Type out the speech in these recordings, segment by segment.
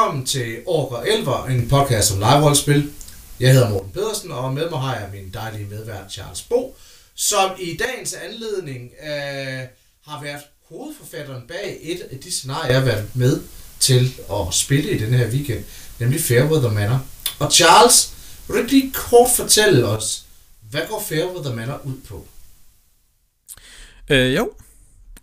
velkommen til Orker Elver, en podcast om live-rollspil. Jeg hedder Morten Pedersen, og med mig har jeg min dejlige medvært Charles Bo, som i dagens anledning øh, har været hovedforfatteren bag et af de scenarier, jeg har været med til at spille i den her weekend, nemlig Fairweather Manor. Og Charles, vil du ikke lige kort fortælle os, hvad går Fairweather Manor ud på? Øh, jo,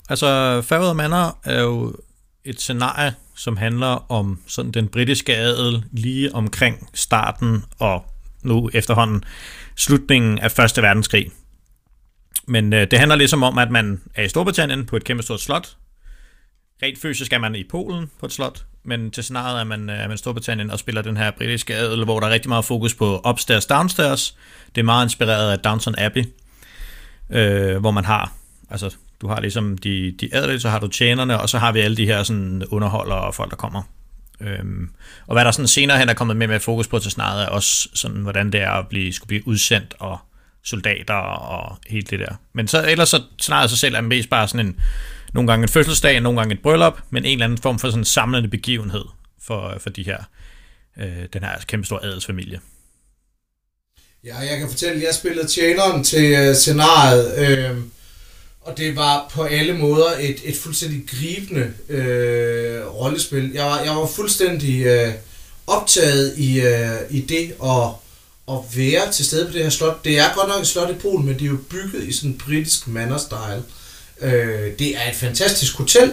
altså Fairweather Manor er jo et scenarie, som handler om sådan den britiske adel lige omkring starten og nu efterhånden slutningen af Første Verdenskrig. Men øh, det handler ligesom om, at man er i Storbritannien på et kæmpe stort slot. Rent fysisk er man i Polen på et slot, men til scenariet er man, øh, er man i Storbritannien og spiller den her britiske adel, hvor der er rigtig meget fokus på upstairs, downstairs. Det er meget inspireret af Downton Abbey, øh, hvor man har, altså du har ligesom de, de adelige, så har du tjenerne, og så har vi alle de her sådan underholdere og folk, der kommer. Øhm, og hvad der sådan senere hen er kommet med med fokus på til snart, er også sådan, hvordan det er at blive, skulle blive udsendt og soldater og helt det der. Men så ellers så snarere sig selv er mest bare sådan en, nogle gange en fødselsdag, nogle gange et bryllup, men en eller anden form for sådan en samlende begivenhed for, for de her, øh, den her altså kæmpe store adelsfamilie. Ja, jeg kan fortælle, at jeg spillede tjeneren til øh, scenariet, øh, og det var på alle måder et, et fuldstændig gribende øh, rollespil. Jeg var, jeg var fuldstændig øh, optaget i, øh, i det at, at være til stede på det her slot. Det er godt nok et slot i Polen, men det er jo bygget i sådan en britisk manner-style. Øh, det er et fantastisk hotel,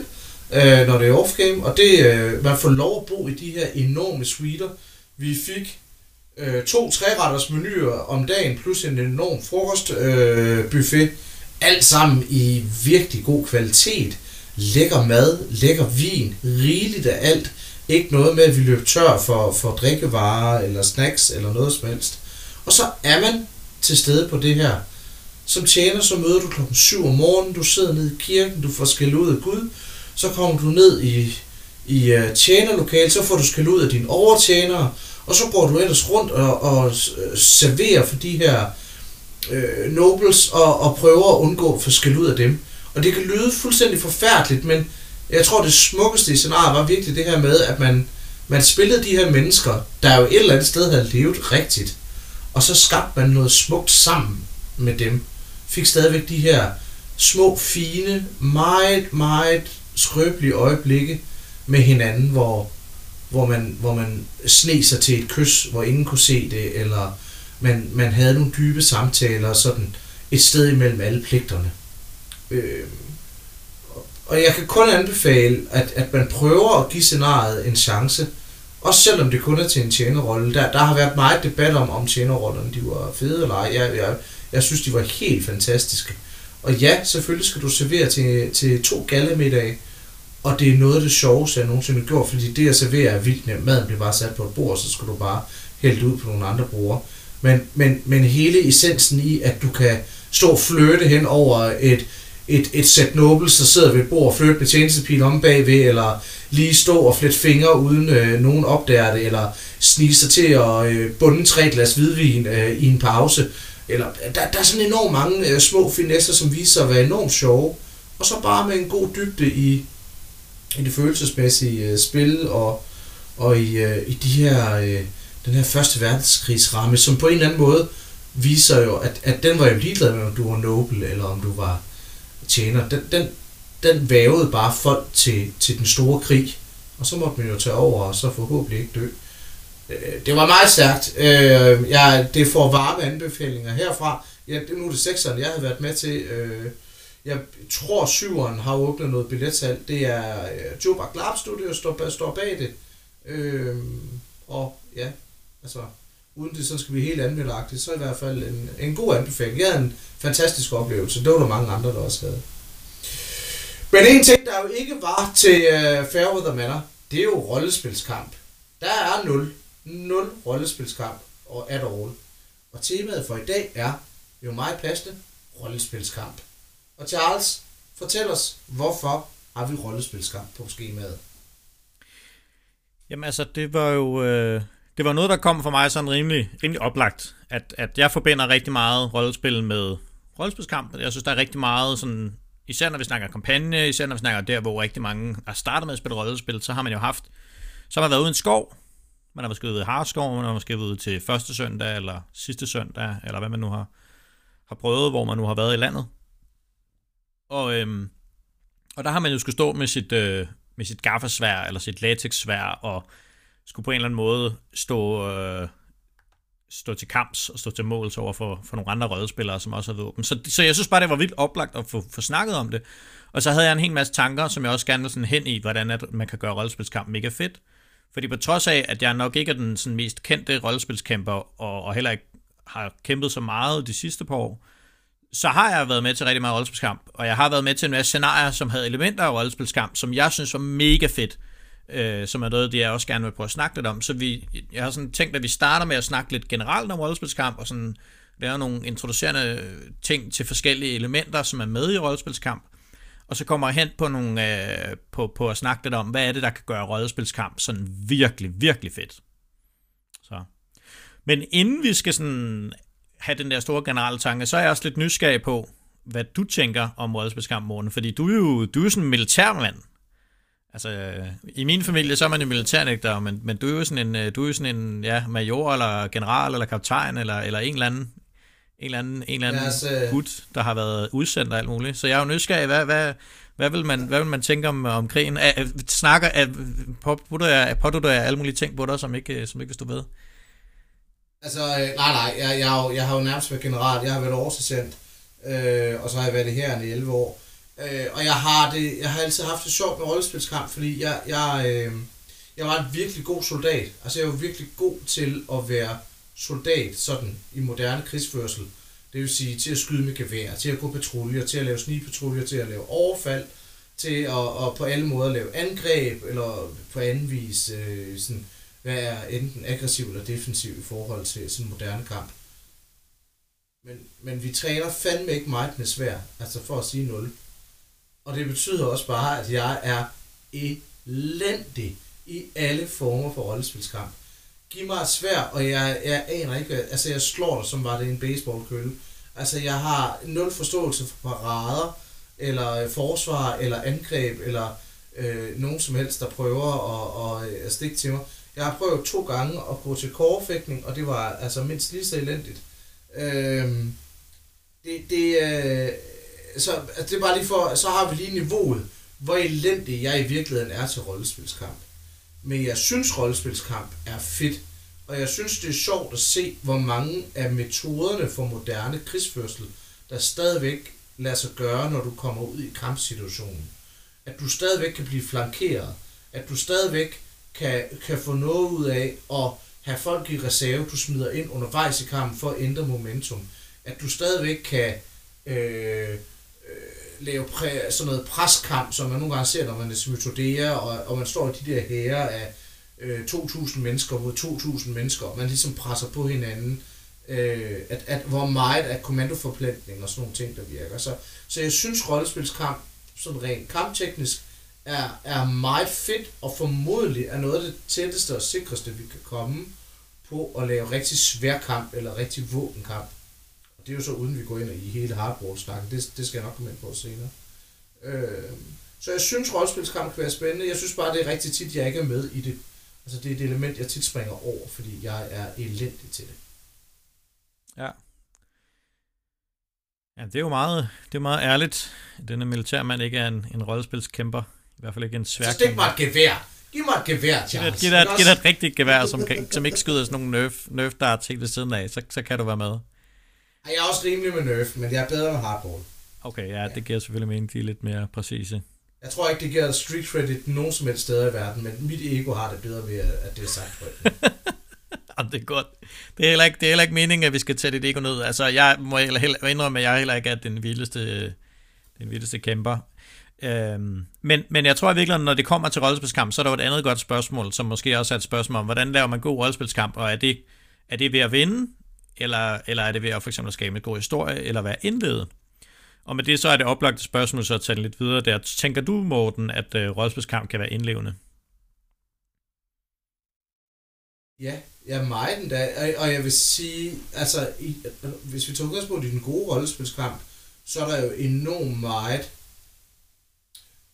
øh, når det er off-game, og det, øh, man får lov at bo i de her enorme suiter. Vi fik øh, to træretters menuer om dagen, plus en enorm frokostbuffet. Øh, buffet alt sammen i virkelig god kvalitet. Lækker mad, lækker vin, rigeligt af alt. Ikke noget med, at vi løber tør for, for drikkevarer eller snacks eller noget som helst. Og så er man til stede på det her. Som tjener, så møder du klokken 7 om morgenen, du sidder nede i kirken, du får skæld ud af Gud, så kommer du ned i, i uh, så får du skæld ud af dine overtjenere, og så går du ellers rundt og, og øh, serverer for de her øh, nobles og, og prøver at undgå for skæld ud af dem. Og det kan lyde fuldstændig forfærdeligt, men jeg tror, det smukkeste i scenariet var virkelig det her med, at man, man spillede de her mennesker, der jo et eller andet sted havde levet rigtigt, og så skabte man noget smukt sammen med dem. Fik stadigvæk de her små, fine, meget, meget skrøbelige øjeblikke med hinanden, hvor, hvor, man, hvor man sne sig til et kys, hvor ingen kunne se det, eller man, man havde nogle dybe samtaler, sådan et sted imellem alle pligterne. Øh, og jeg kan kun anbefale, at, at man prøver at give scenariet en chance, også selvom det kun er til en tjenerrolle. Der, der har været meget debat om, om tjenerrollerne de var fede eller ej. Jeg, jeg, jeg synes, de var helt fantastiske. Og ja, selvfølgelig skal du servere til, til to gallemiddage, og det er noget af det sjoveste, jeg nogensinde har gjort, fordi det at servere er vildt nemt. Maden bliver bare sat på et bord, så skal du bare hælde ud på nogle andre brugere. Men, men, men hele essensen i, at du kan stå og flirte hen over et, et, et sæt nobles, der sidder ved et bord og flirte med tjenestepil om bagved, eller lige stå og flette fingre uden øh, nogen opdager det, eller snige sig til at øh, bunde tre glas hvidvin øh, i en pause. Eller, der, der er sådan enormt mange øh, små finesser, som viser sig at være enormt sjove. Og så bare med en god dybde i, i det følelsesmæssige øh, spil, og, og i, øh, i de her... Øh, den her første verdenskrigsramme, som på en eller anden måde viser jo, at, at den var jo ligeglad med, om du var noble, eller om du var tjener. Den, den, den vævede bare folk til, til den store krig, og så måtte man jo tage over, og så forhåbentlig ikke dø. Øh, det var meget stærkt. Øh, jeg, det får varme anbefalinger herfra. Ja, nu er det sekseren, jeg havde været med til. Øh, jeg tror, syveren har åbnet noget billetsalg. Det er øh, Jobak Lab Studio, står, står bag det. Øh, og ja, altså, uden det så skal vi helt anmelderagtigt, så i hvert fald en, en god anbefaling. Jeg havde en fantastisk oplevelse. Det var der mange andre, der også havde. Men en ting, der jo ikke var til uh, Fairweather Manor, det er jo rollespilskamp. Der er 0. 0 rollespilskamp og at all. Og temaet for i dag er jo meget passende rollespilskamp. Og Charles, fortæl os, hvorfor har vi rollespilskamp på skemaet? Jamen altså, det var jo... Øh det var noget, der kom for mig sådan rimelig, rimelig oplagt, at, at jeg forbinder rigtig meget rollespil med rollespilskamp. Jeg synes, der er rigtig meget sådan, især når vi snakker kampagne, især når vi snakker der, hvor rigtig mange har startet med at spille rollespil, så har man jo haft så har man været ude i en skov, man har måske været i Harskov, man har måske været ude til første søndag, eller sidste søndag, eller hvad man nu har, har prøvet, hvor man nu har været i landet. Og, øhm, og der har man jo skulle stå med sit, øh, med sit gaffesvær, eller sit latexsvær, og skulle på en eller anden måde stå, øh, stå til kamps og stå til måls over for, for nogle andre rødspillere, som også har våben. Så, så jeg synes bare, det var vildt oplagt at få, få snakket om det. Og så havde jeg en hel masse tanker, som jeg også gerne vil sådan hen i, hvordan at man kan gøre rollespilskamp mega fedt. Fordi på trods af, at jeg nok ikke er den sådan mest kendte rollespilskæmper, og, og heller ikke har kæmpet så meget de sidste par år, så har jeg været med til rigtig meget rollespilskamp, og jeg har været med til en masse scenarier, som havde elementer af rollespilskamp, som jeg synes var mega fedt, øh, som er noget, det jeg også gerne vil prøve at snakke lidt om. Så vi, jeg har sådan tænkt, at vi starter med at snakke lidt generelt om rollespilskamp, og sådan lave nogle introducerende ting til forskellige elementer, som er med i rollespilskamp. Og så kommer jeg hen på, nogle, øh, på, på at snakke lidt om, hvad er det, der kan gøre rollespilskamp sådan virkelig, virkelig fedt. Så. Men inden vi skal sådan have den der store generelle tanke, så er jeg også lidt nysgerrig på, hvad du tænker om rollespilskamp, Morten. Fordi du er jo du er sådan en militærmand. Altså, i min familie, så er man jo militærnægter, men, men du er jo sådan en, øh, du er sådan en ja, major, eller general, eller kaptajn, eller, eller en eller anden, en eller anden, en eller anden altså, gut, der har været udsendt og alt muligt. Så jeg er jo nysgerrig, hvad, hvad, hvad, vil, man, hvad vil man tænke om, om krigen? Er, snakker, er, pådutter jeg, pådutter jeg alle mulige ting på dig, som ikke, som ikke vil stå ved? Altså, øh, nej, nej, jeg, jeg, har jo, jeg har jo nærmest været general, jeg har været oversendt, øh, og så har jeg været det her i 11 år. Øh, og jeg har, det, jeg har altid haft det sjovt med rollespilskamp, fordi jeg, jeg, øh, jeg var en virkelig god soldat. Altså jeg var virkelig god til at være soldat sådan i moderne krigsførsel. Det vil sige til at skyde med gevær, til at gå patruljer, til at lave snigpatruljer, til at lave overfald, til at, at på alle måder lave angreb, eller på anden vis øh, sådan, være enten aggressiv eller defensiv i forhold til sådan en moderne kamp. Men, men vi træner fandme ikke meget med svær, altså for at sige 0. Og det betyder også bare, at jeg er elendig i alle former for rollespilskamp. Giv mig et svær, og jeg, jeg aner ikke, altså jeg slår dig, som var det en baseballkølle. Altså jeg har nul forståelse for parader, eller øh, forsvar, eller angreb, eller øh, nogen som helst, der prøver at, at, øh, at stikke til mig. Jeg har prøvet to gange at gå til kårfægtning, og det var altså mindst lige så elendigt. Øh, det, det, øh, så altså, det er bare lige for, så har vi lige niveauet, hvor elendig jeg i virkeligheden er til rollespilskamp. Men jeg synes, rollespilskamp er fedt, og jeg synes, det er sjovt at se, hvor mange af metoderne for moderne krigsførsel, der stadigvæk lader sig gøre, når du kommer ud i kampsituationen. At du stadigvæk kan blive flankeret, at du stadigvæk kan, kan få noget ud af at have folk i reserve, du smider ind undervejs i kampen for at ændre momentum. At du stadigvæk kan øh, lave præ, sådan noget preskamp, som man nogle gange ser, når man er metodere, og, og man står i de der hære af øh, 2.000 mennesker mod 2.000 mennesker, og man ligesom presser på hinanden, øh, at, at, hvor meget af kommandoforplantning og sådan nogle ting, der virker. Så, så jeg synes, rollespilskamp, sådan rent kampteknisk, er, er meget fedt, og formodentlig er noget af det tætteste og sikreste, vi kan komme på at lave rigtig svær kamp, eller rigtig våbenkamp det er jo så uden vi går ind i hele hardball-snakken. Det, det skal jeg nok komme ind på senere. Øh, så jeg synes, rollespilskamp kan være spændende. Jeg synes bare, det er rigtig tit, jeg ikke er med i det. Altså, det er et element, jeg tit springer over, fordi jeg er elendig til det. Ja. Ja, det er jo meget, det er meget ærligt, denne militærmand ikke er en, en rollespilskæmper. I hvert fald ikke en svær Så stik mig et gevær. Giv mig et gevær, Charles. Giv dig, et, giv dig et rigtigt gevær, som, kan, som ikke skyder sådan nogle nerf, nerf darts helt ved siden af, så, så kan du være med. Jeg er også rimelig med nerf, men jeg er bedre med hardball. Okay, ja, det giver selvfølgelig mening, de er lidt mere præcise. Jeg tror ikke, det giver street credit nogen som helst steder i verden, men mit ego har det bedre ved, at det er sagt højt. Jamen, det er godt. Det er, heller ikke, det er heller ikke meningen, at vi skal tage dit ego ned. Altså, jeg må heller, heller indrømme, at jeg heller ikke er den vildeste, den vildeste kæmper. Øhm, men, men jeg tror i virkeligheden, når det kommer til rollespilskamp, så er der jo et andet godt spørgsmål, som måske også er et spørgsmål om, hvordan laver man god rollespilskamp, og er det, er det ved at vinde, eller, eller er det ved at for eksempel skabe en god historie, eller være indledet? Og med det så er det oplagt spørgsmål så at tage lidt videre der. Tænker du, Morten, at øh, rådspilskamp kan være indlevende? Ja, ja meget endda. Og jeg vil sige, altså, i, hvis vi tager udgangspunkt i den gode rollespilskamp, så er der jo enormt meget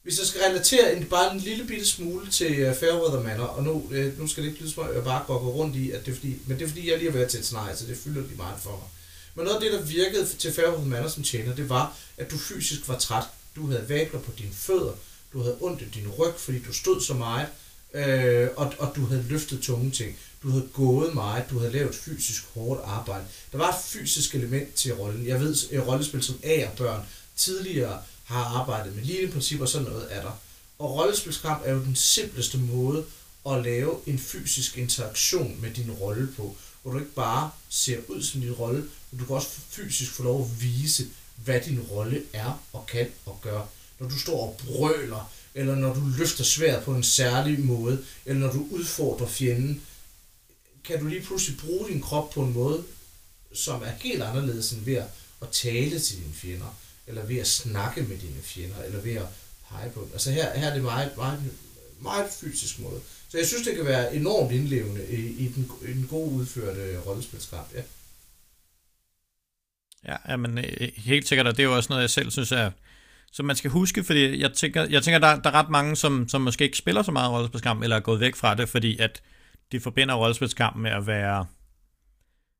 hvis jeg skal relatere en, bare en lille bitte smule til uh, Fairweather Manor, og nu, uh, nu skal det ikke lyde som, at jeg bare går rundt i, at det er fordi, men det er fordi, jeg lige har været til et scenarie, så det fylder lige meget for mig. Men noget af det, der virkede til Fairweather Manor som tjener, det var, at du fysisk var træt. Du havde vabler på dine fødder, du havde ondt i din ryg, fordi du stod så meget, øh, og, og du havde løftet tunge ting. Du havde gået meget, du havde lavet fysisk hårdt arbejde. Der var et fysisk element til rollen. Jeg ved, at rollespil som A-børn tidligere har arbejdet med lignende og sådan noget er der. Og rollespilskamp er jo den simpleste måde at lave en fysisk interaktion med din rolle på, hvor du ikke bare ser ud som din rolle, men du kan også fysisk få lov at vise, hvad din rolle er og kan og gør. Når du står og brøler, eller når du løfter sværet på en særlig måde, eller når du udfordrer fjenden, kan du lige pludselig bruge din krop på en måde, som er helt anderledes end ved at tale til dine fjender eller ved at snakke med dine fjender, eller ved at pege på dem. Altså her, her er det meget, meget, meget fysisk måde. Så jeg synes, det kan være enormt indlevende i, i, den, i den gode udførte rollespilskamp, ja. Ja, men øh, helt sikkert, og det er jo også noget, jeg selv synes er, som man skal huske, fordi jeg tænker, jeg tænker der, der er ret mange, som, som måske ikke spiller så meget rollespilskamp, eller er gået væk fra det, fordi at de forbinder rollespilskamp med at være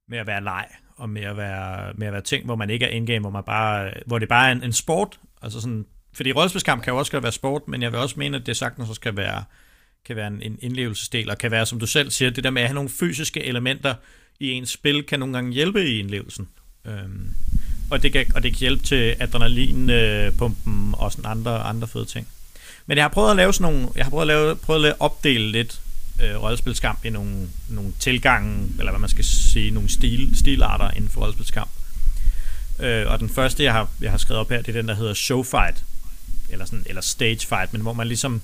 med at være leg, og med at være, med at være ting, hvor man ikke er indgame, hvor, man bare, hvor det bare er en, en sport. Altså sådan, fordi rollespilskamp kan jo også være sport, men jeg vil også mene, at det sagtens også kan være, kan være en, en indlevelsesdel, og kan være, som du selv siger, det der med at have nogle fysiske elementer i ens spil, kan nogle gange hjælpe i indlevelsen. Øhm, og, det kan, og det kan hjælpe til adrenalinpumpen øh, og sådan andre, andre fede ting. Men jeg har prøvet at lave sådan nogle, jeg har prøvet at, lave, prøvet at opdele lidt øh, rollespilskamp i nogle, nogle tilgange, eller hvad man skal sige, nogle stil, stilarter inden for rollespilskamp. Øh, og den første, jeg har, jeg har skrevet op her, det er den, der hedder showfight, eller, sådan, eller stage fight, men hvor man ligesom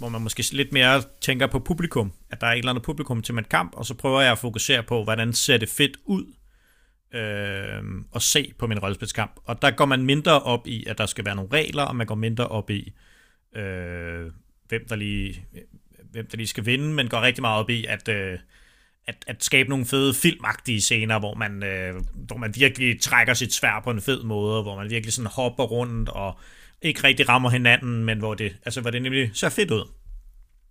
hvor man måske lidt mere tænker på publikum, at der er et eller andet publikum til en kamp, og så prøver jeg at fokusere på, hvordan ser det fedt ud øh, og se på min rollespilskamp. Og der går man mindre op i, at der skal være nogle regler, og man går mindre op i, øh, hvem der lige hvem der lige skal vinde, men går rigtig meget op i at, øh, at, at skabe nogle fede filmagtige scener, hvor man, øh, hvor man virkelig trækker sit svær på en fed måde, hvor man virkelig sådan hopper rundt og ikke rigtig rammer hinanden, men hvor det, altså, hvor det nemlig ser fedt ud.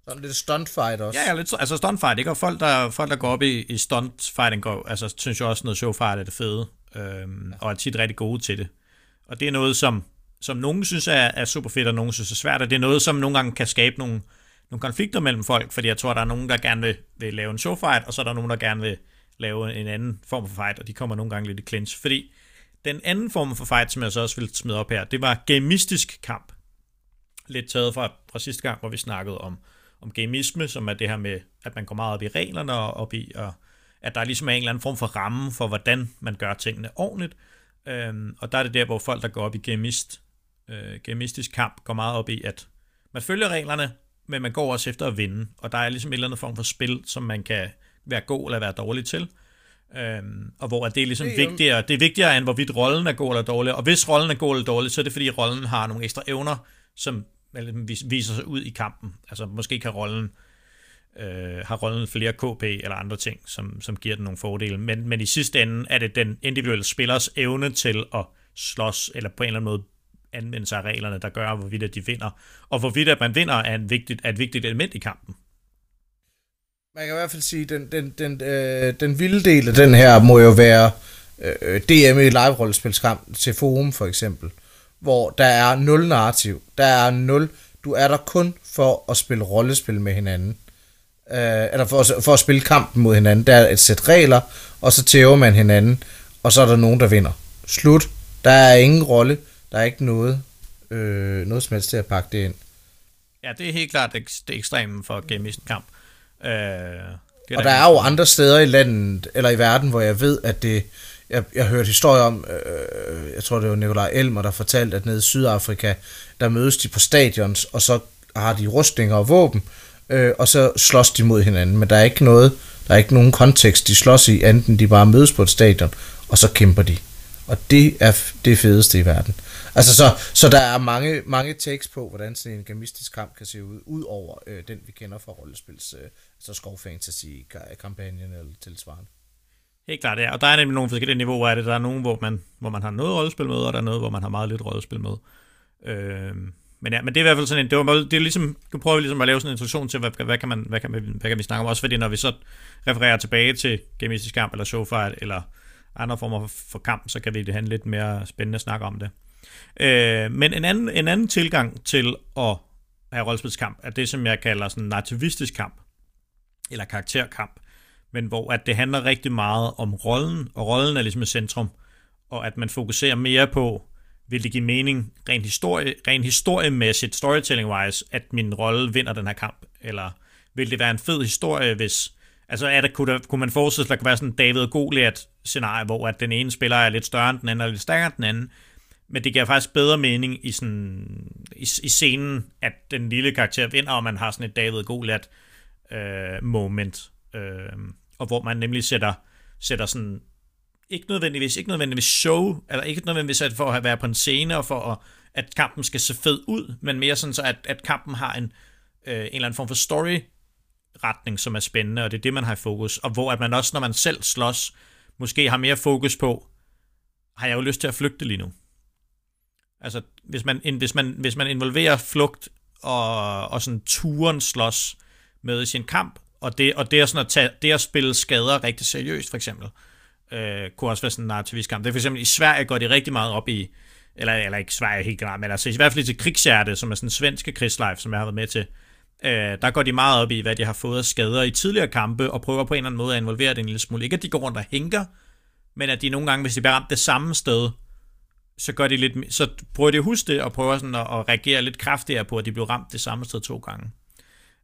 Sådan lidt stuntfight også. Ja, ja lidt, altså stuntfight, ikke? Og folk, der, folk, der går op i, i stuntfighting, går, altså, synes jo også, noget showfight er det fede, øhm, ja. og er tit rigtig gode til det. Og det er noget, som, som nogen synes er, er super fedt, og nogen synes er svært, og det er noget, som nogle gange kan skabe nogle, nogle konflikter mellem folk, fordi jeg tror, der er nogen, der gerne vil, vil lave en showfight, og så er der nogen, der gerne vil lave en anden form for fight, og de kommer nogle gange lidt i clinch. Fordi den anden form for fight, som jeg så også vil smide op her, det var gamistisk kamp. Lidt taget fra, fra sidste gang, hvor vi snakkede om, om gamisme, som er det her med, at man går meget op i reglerne og op i, og at der ligesom er en eller anden form for ramme for, hvordan man gør tingene ordentligt. Øhm, og der er det der, hvor folk, der går op i gamist, øh, gamistisk kamp, går meget op i, at man følger reglerne, men man går også efter at vinde, og der er ligesom en eller anden form for spil, som man kan være god eller være dårlig til. Øhm, og hvor det er ligesom det er vigtigere, det er vigtigere end hvorvidt rollen er god eller dårlig, og hvis rollen er god eller dårlig, så er det fordi rollen har nogle ekstra evner, som viser sig ud i kampen. Altså måske kan rollen øh, har rollen flere KP eller andre ting, som, som giver den nogle fordele, men, men i sidste ende er det den individuelle spillers evne til at slås, eller på en eller anden måde anvendelse af reglerne, der gør, hvorvidt at de vinder. Og hvorvidt at man vinder er, en vigtigt, er et vigtigt element i kampen. Man kan i hvert fald sige, at den, den, den, øh, den vilde del af den her må jo være øh, øh DM i live-rollespilskamp til Forum for eksempel, hvor der er nul narrativ. Der er nul. Du er der kun for at spille rollespil med hinanden. Øh, eller for, for at spille kampen mod hinanden. Der er et sæt regler, og så tæver man hinanden, og så er der nogen, der vinder. Slut. Der er ingen rolle. Der er ikke noget, øh, noget som helst til at pakke det ind. Ja, det er helt klart det, det ekstreme for Gamisten kamp. Øh, det og der er jo andre steder i landet, eller i verden, hvor jeg ved, at det... Jeg, jeg har hørt historier om, øh, jeg tror det var Nikolaj Elmer, der fortalte, at nede i Sydafrika, der mødes de på stadions, og så har de rustninger og våben, øh, og så slås de mod hinanden. Men der er ikke noget, der er ikke nogen kontekst, de slås i, enten de bare mødes på et stadion, og så kæmper de. Og det er det fedeste i verden. Altså, så, så der er mange, mange takes på, hvordan sådan en gamistisk kamp kan se ud, ud over øh, den, vi kender fra rollespils, øh, altså skovfantasy-kampagnen eller tilsvarende. Helt klart, ja. Og der er nemlig nogle forskellige niveauer af det. Der er nogle, hvor man, hvor man har noget rollespil med, og der er noget, hvor man har meget lidt rollespil med. Øh, men, ja, men det er i hvert fald sådan en, det, var, det er ligesom, du prøver ligesom at lave sådan en introduktion til, hvad, hvad, kan man, hvad, kan, hvad, hvad kan vi snakke om, også fordi når vi så refererer tilbage til gamistisk kamp, eller showfight, eller andre former for, for kamp, så kan vi det have en lidt mere spændende snak om det. Øh, men en anden, en anden tilgang til at have rollespilskamp, er det, som jeg kalder sådan nativistisk kamp, eller karakterkamp, men hvor at det handler rigtig meget om rollen, og rollen er ligesom i centrum, og at man fokuserer mere på, vil det give mening rent, historie, rent historiemæssigt, storytelling-wise, at min rolle vinder den her kamp? Eller vil det være en fed historie, hvis... Altså, er det, kunne, der, kunne man forestille sig, at der kunne være sådan en David Goliath-scenarie, hvor at den ene spiller er lidt større end den anden, og lidt stærkere end den anden, men det giver faktisk bedre mening i, sådan, i, i scenen, at den lille karakter vinder, og man har sådan et David Golat øh, moment, øh, og hvor man nemlig sætter, sætter sådan ikke nødvendigvis, ikke nødvendigvis show, eller ikke nødvendigvis at for at være på en scene, og for at, at kampen skal se fed ud, men mere sådan så, at, at kampen har en, øh, en eller anden form for story retning, som er spændende, og det er det, man har i fokus, og hvor at man også, når man selv slås, måske har mere fokus på, har jeg jo lyst til at flygte lige nu. Altså, hvis man, hvis man, hvis man involverer flugt og, og sådan turen slås med i sin kamp, og det, og det er sådan at tage, det at spille skader rigtig seriøst, for eksempel, øh, kunne også være sådan en narrativist kamp. Det er for eksempel, i Sverige går det rigtig meget op i, eller, eller ikke Sverige helt klart, men altså i hvert fald til Krigshjerte, som er sådan en svenske krigslife, som jeg har været med til, øh, der går de meget op i, hvad de har fået af skader i tidligere kampe, og prøver på en eller anden måde at involvere det en lille smule. Ikke at de går rundt og hænker, men at de nogle gange, hvis de bliver ramt det samme sted, så gør de lidt, så prøver de at huske det, og prøver sådan at, at reagere lidt kraftigere på, at de blev ramt det samme sted to gange.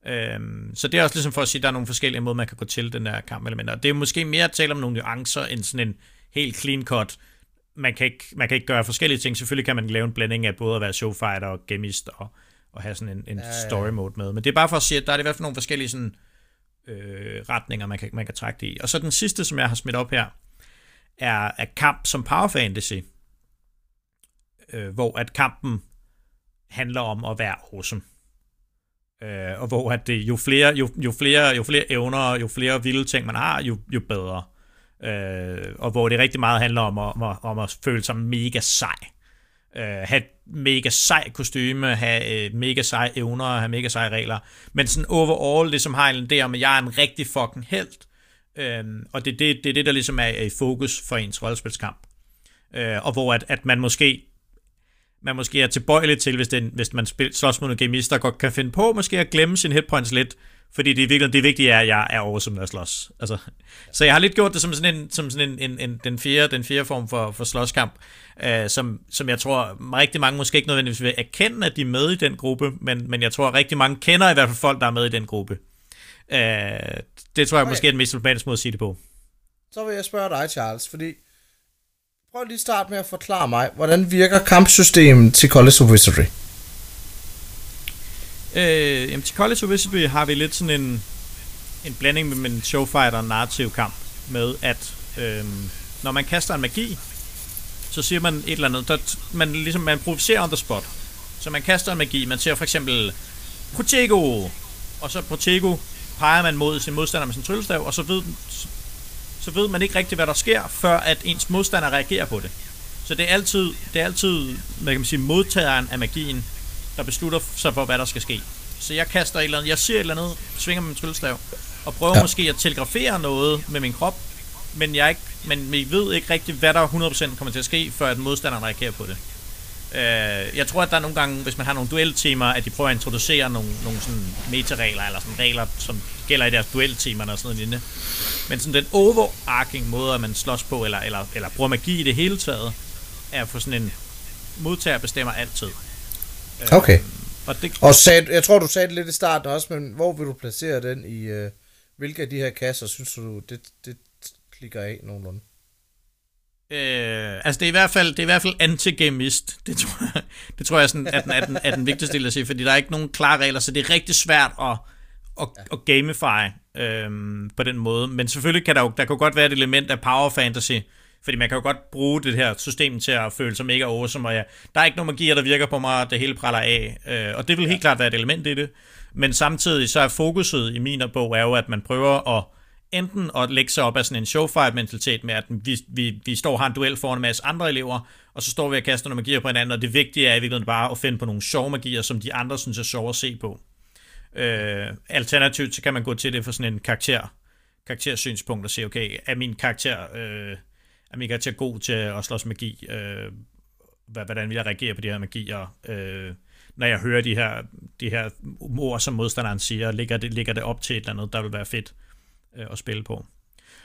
Øhm, så det er også ligesom for at sige, at der er nogle forskellige måder, man kan gå til den der kampelementer. Det er måske mere at tale om nogle nuancer, end sådan en helt clean cut. Man kan, ikke, man kan ikke gøre forskellige ting. Selvfølgelig kan man lave en blanding af både at være showfighter og gamist og, og have sådan en, en ja, ja. story mode med. Men det er bare for at sige, at der er i hvert fald nogle forskellige sådan, øh, retninger, man kan, man kan trække det i. Og så den sidste, som jeg har smidt op her, er, er kamp som power fantasy øh, hvor at kampen handler om at være awesome. Øh, og hvor at det, jo, flere, jo, jo, flere, jo flere evner, jo flere vilde ting man har, jo, jo bedre. Øh, og hvor det rigtig meget handler om at, om, at, om at føle sig mega sej. Øh, have et mega sej kostyme, have øh, mega sej evner, have mega sej regler. Men sådan overall, det som har en idé om, at jeg er en rigtig fucking held. Øh, og det, det, det er det, der ligesom er, er i fokus for ens rollespilskamp. Øh, og hvor at, at man måske man måske er tilbøjelig til, hvis, det, hvis man spil, slås mod en gamister, godt kan finde på måske at glemme sin hitpoints lidt, fordi det, virkelig, det vigtige er, at jeg er over som at slås. Altså, så jeg har lidt gjort det som sådan en, som sådan en, en, en den, fjerde, den fjerde form for, for slåskamp, øh, som, som jeg tror rigtig mange måske ikke nødvendigvis vil erkende, at de er med i den gruppe, men, men jeg tror rigtig mange kender i hvert fald folk, der er med i den gruppe. Øh, det tror jeg okay. måske er den mest sympatiske måde at sige det på. Så vil jeg spørge dig, Charles, fordi Prøv lige at starte med at forklare mig, hvordan virker kampsystemet til College of Wizardry? Øh, jamen, til College of Wizardry har vi lidt sådan en, en blanding mellem en showfighter og narrativ kamp, med at øh, når man kaster en magi, så siger man et eller andet, der, man, ligesom, man provocerer on the spot. Så man kaster en magi, man siger for eksempel Protego, og så Protego peger man mod sin modstander med sin tryllestav, og så ved, så ved man ikke rigtigt, hvad der sker, før at ens modstander reagerer på det. Så det er altid, det er altid hvad kan man sige, modtageren af magien, der beslutter sig for, hvad der skal ske. Så jeg kaster et eller andet, jeg siger et eller andet, svinger med min tryllestav, og prøver ja. måske at telegrafere noget med min krop, men jeg ikke, men vi ved ikke rigtigt, hvad der 100% kommer til at ske, før at modstanderen reagerer på det. Øh, jeg tror, at der er nogle gange, hvis man har nogle dueltemer, at de prøver at introducere nogle, nogle sådan meta-regler, eller sådan regler, som gælder i deres dueltemer og sådan noget lignende. Men sådan den overarching måde, at man slås på, eller, eller, eller bruger magi i det hele taget, er for sådan en modtager bestemmer altid. Øh, okay. og, det, og sag, jeg tror, du sagde det lidt i starten også, men hvor vil du placere den i, øh, hvilke af de her kasser, synes du, det, det klikker af nogenlunde? Øh, altså det er i hvert fald, det er i hvert fald anti-gamist. Det tror jeg, det tror jeg sådan, er, den, er, den, er den vigtigste del at sige, fordi der er ikke nogen klare regler, så det er rigtig svært at, at, at gamify øhm, på den måde. Men selvfølgelig kan der jo, der kan godt være et element af power fantasy, fordi man kan jo godt bruge det her system til at føle sig mega awesome, og ja, der er ikke nogen magier, der virker på mig, og det hele praller af. Øh, og det vil helt klart være et element i det. Men samtidig så er fokuset i min bog er jo, at man prøver at enten at lægge sig op af sådan en showfight-mentalitet med, at vi, vi, vi står og har en duel foran en masse andre elever, og så står vi og kaster nogle magier på hinanden, og det vigtige er i virkeligheden bare at finde på nogle sjove magier, som de andre synes er sjove at se på. Øh, alternativt, så kan man gå til det for sådan en karakter, karaktersynspunkt og sige, okay, er min karakter, øh, er min karakter god til at slås magi? Øh, hvordan vil jeg reagere på de her magier? Øh, når jeg hører de her, de her ord, som modstanderen siger, ligger det, ligger det op til et eller andet, der vil være fedt øh, at spille på.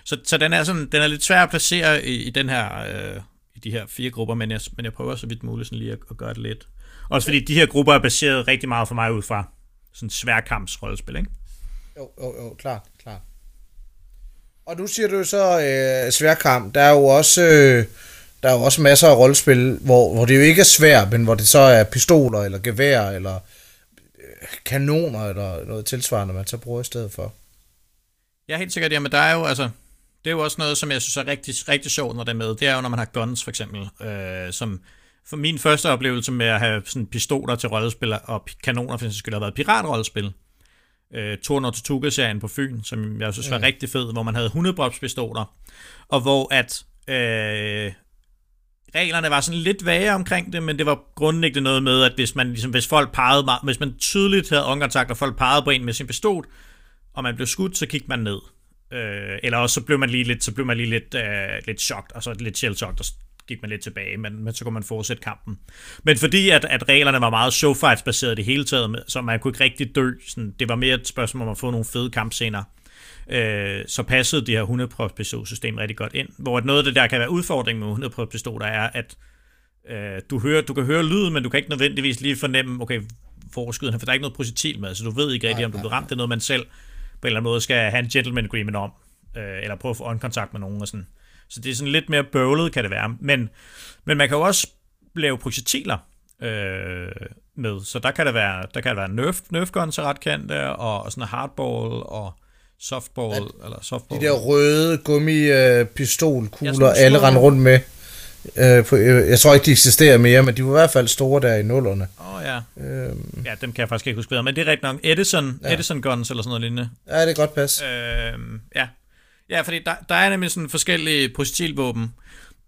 Så, så den, er sådan, den er lidt svær at placere i, i den her, øh, i de her fire grupper, men jeg, men jeg prøver så vidt muligt sådan lige at, at gøre det lidt. Også fordi de her grupper er baseret rigtig meget for mig ud fra sådan sværkampsrollespil, ikke? Jo, jo, jo, klart, klart. Og nu siger du så øh, sværkamp. Der er jo også... Øh, der er jo også masser af rollespil, hvor, hvor det jo ikke er svært, men hvor det så er pistoler, eller gevær, eller øh, kanoner, eller noget tilsvarende, man så bruger i stedet for. Ja, helt sikkert. Jamen, der er jo, altså, det er jo også noget, som jeg synes er rigtig, rigtig sjovt, når det er med. Det er jo, når man har guns, for eksempel, øh, som for min første oplevelse med at have sådan pistoler til rollespil og kanoner, for eksempel, har været piratrollespil. Øh, Torn og Tortuga-serien på Fyn, som jeg synes var mm. rigtig fed, hvor man havde 100 pistoler, og hvor at øh, reglerne var sådan lidt vage omkring det, men det var grundlæggende noget med, at hvis man ligesom, hvis folk pegede, hvis man tydeligt havde øjenkontakt, og folk pegede på en med sin pistol, og man blev skudt, så kiggede man ned. Øh, eller også så blev man lige lidt, så blev man lige lidt, øh, lidt chokt, og så lidt shell og så gik man lidt tilbage, men, men så kunne man fortsætte kampen. Men fordi at, at reglerne var meget showfights baseret i hele taget, så man kunne ikke rigtig dø, sådan, det var mere et spørgsmål om at få nogle fede kampscener, øh, så passede det her 100% system rigtig godt ind. Hvor noget af det der kan være udfordring med 100% pistoler er, at øh, du, hører, du kan høre lyden, men du kan ikke nødvendigvis lige fornemme, okay, han, for der er ikke noget projektil med, så du ved ikke rigtig, om du bliver ramt. Det er noget, man selv på en eller anden måde skal have en gentleman agreement om, øh, eller prøve at få øjenkontakt med nogen og sådan. Så det er sådan lidt mere bøvlet, kan det være. Men, men man kan jo også lave projektiler øh, med, så der kan det være, der kan det være nerf, nerf guns er ret kendte, og, og sådan hardball, og softball, ja, eller softball. De der røde gummipistolkugler, ja, alle render rundt med. Øh, på, øh, jeg tror ikke, de eksisterer mere, men de var i hvert fald store der i nullerne. Åh oh, ja. Øhm. Ja, dem kan jeg faktisk ikke huske bedre, men det er rigtigt nok. Edison, ja. Edison Guns eller sådan noget lignende. Ja, det er godt pas. Øhm, ja ja, fordi der, der er nemlig sådan forskellige projektilvåben,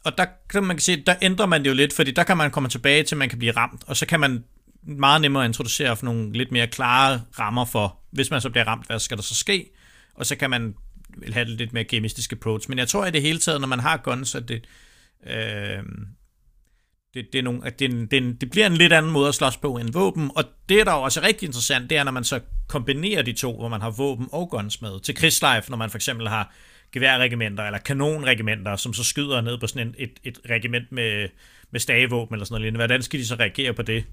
og der kan man sige, der ændrer man det jo lidt, fordi der kan man komme tilbage til, at man kan blive ramt, og så kan man meget nemmere introducere for nogle lidt mere klare rammer for, hvis man så bliver ramt, hvad skal der så ske? og så kan man have det lidt mere gamistisk approach. Men jeg tror i det hele taget, når man har guns, at det, øh, det, det, er nogle, at det, det, det bliver en lidt anden måde at slås på end våben, og det er der også rigtig interessant, det er, når man så kombinerer de to, hvor man har våben og guns med. Til krigslife, når man for eksempel har geværregimenter eller kanonregimenter, som så skyder ned på sådan en, et, et regiment med, med stavevåben eller sådan noget. Hvordan skal de så reagere på det?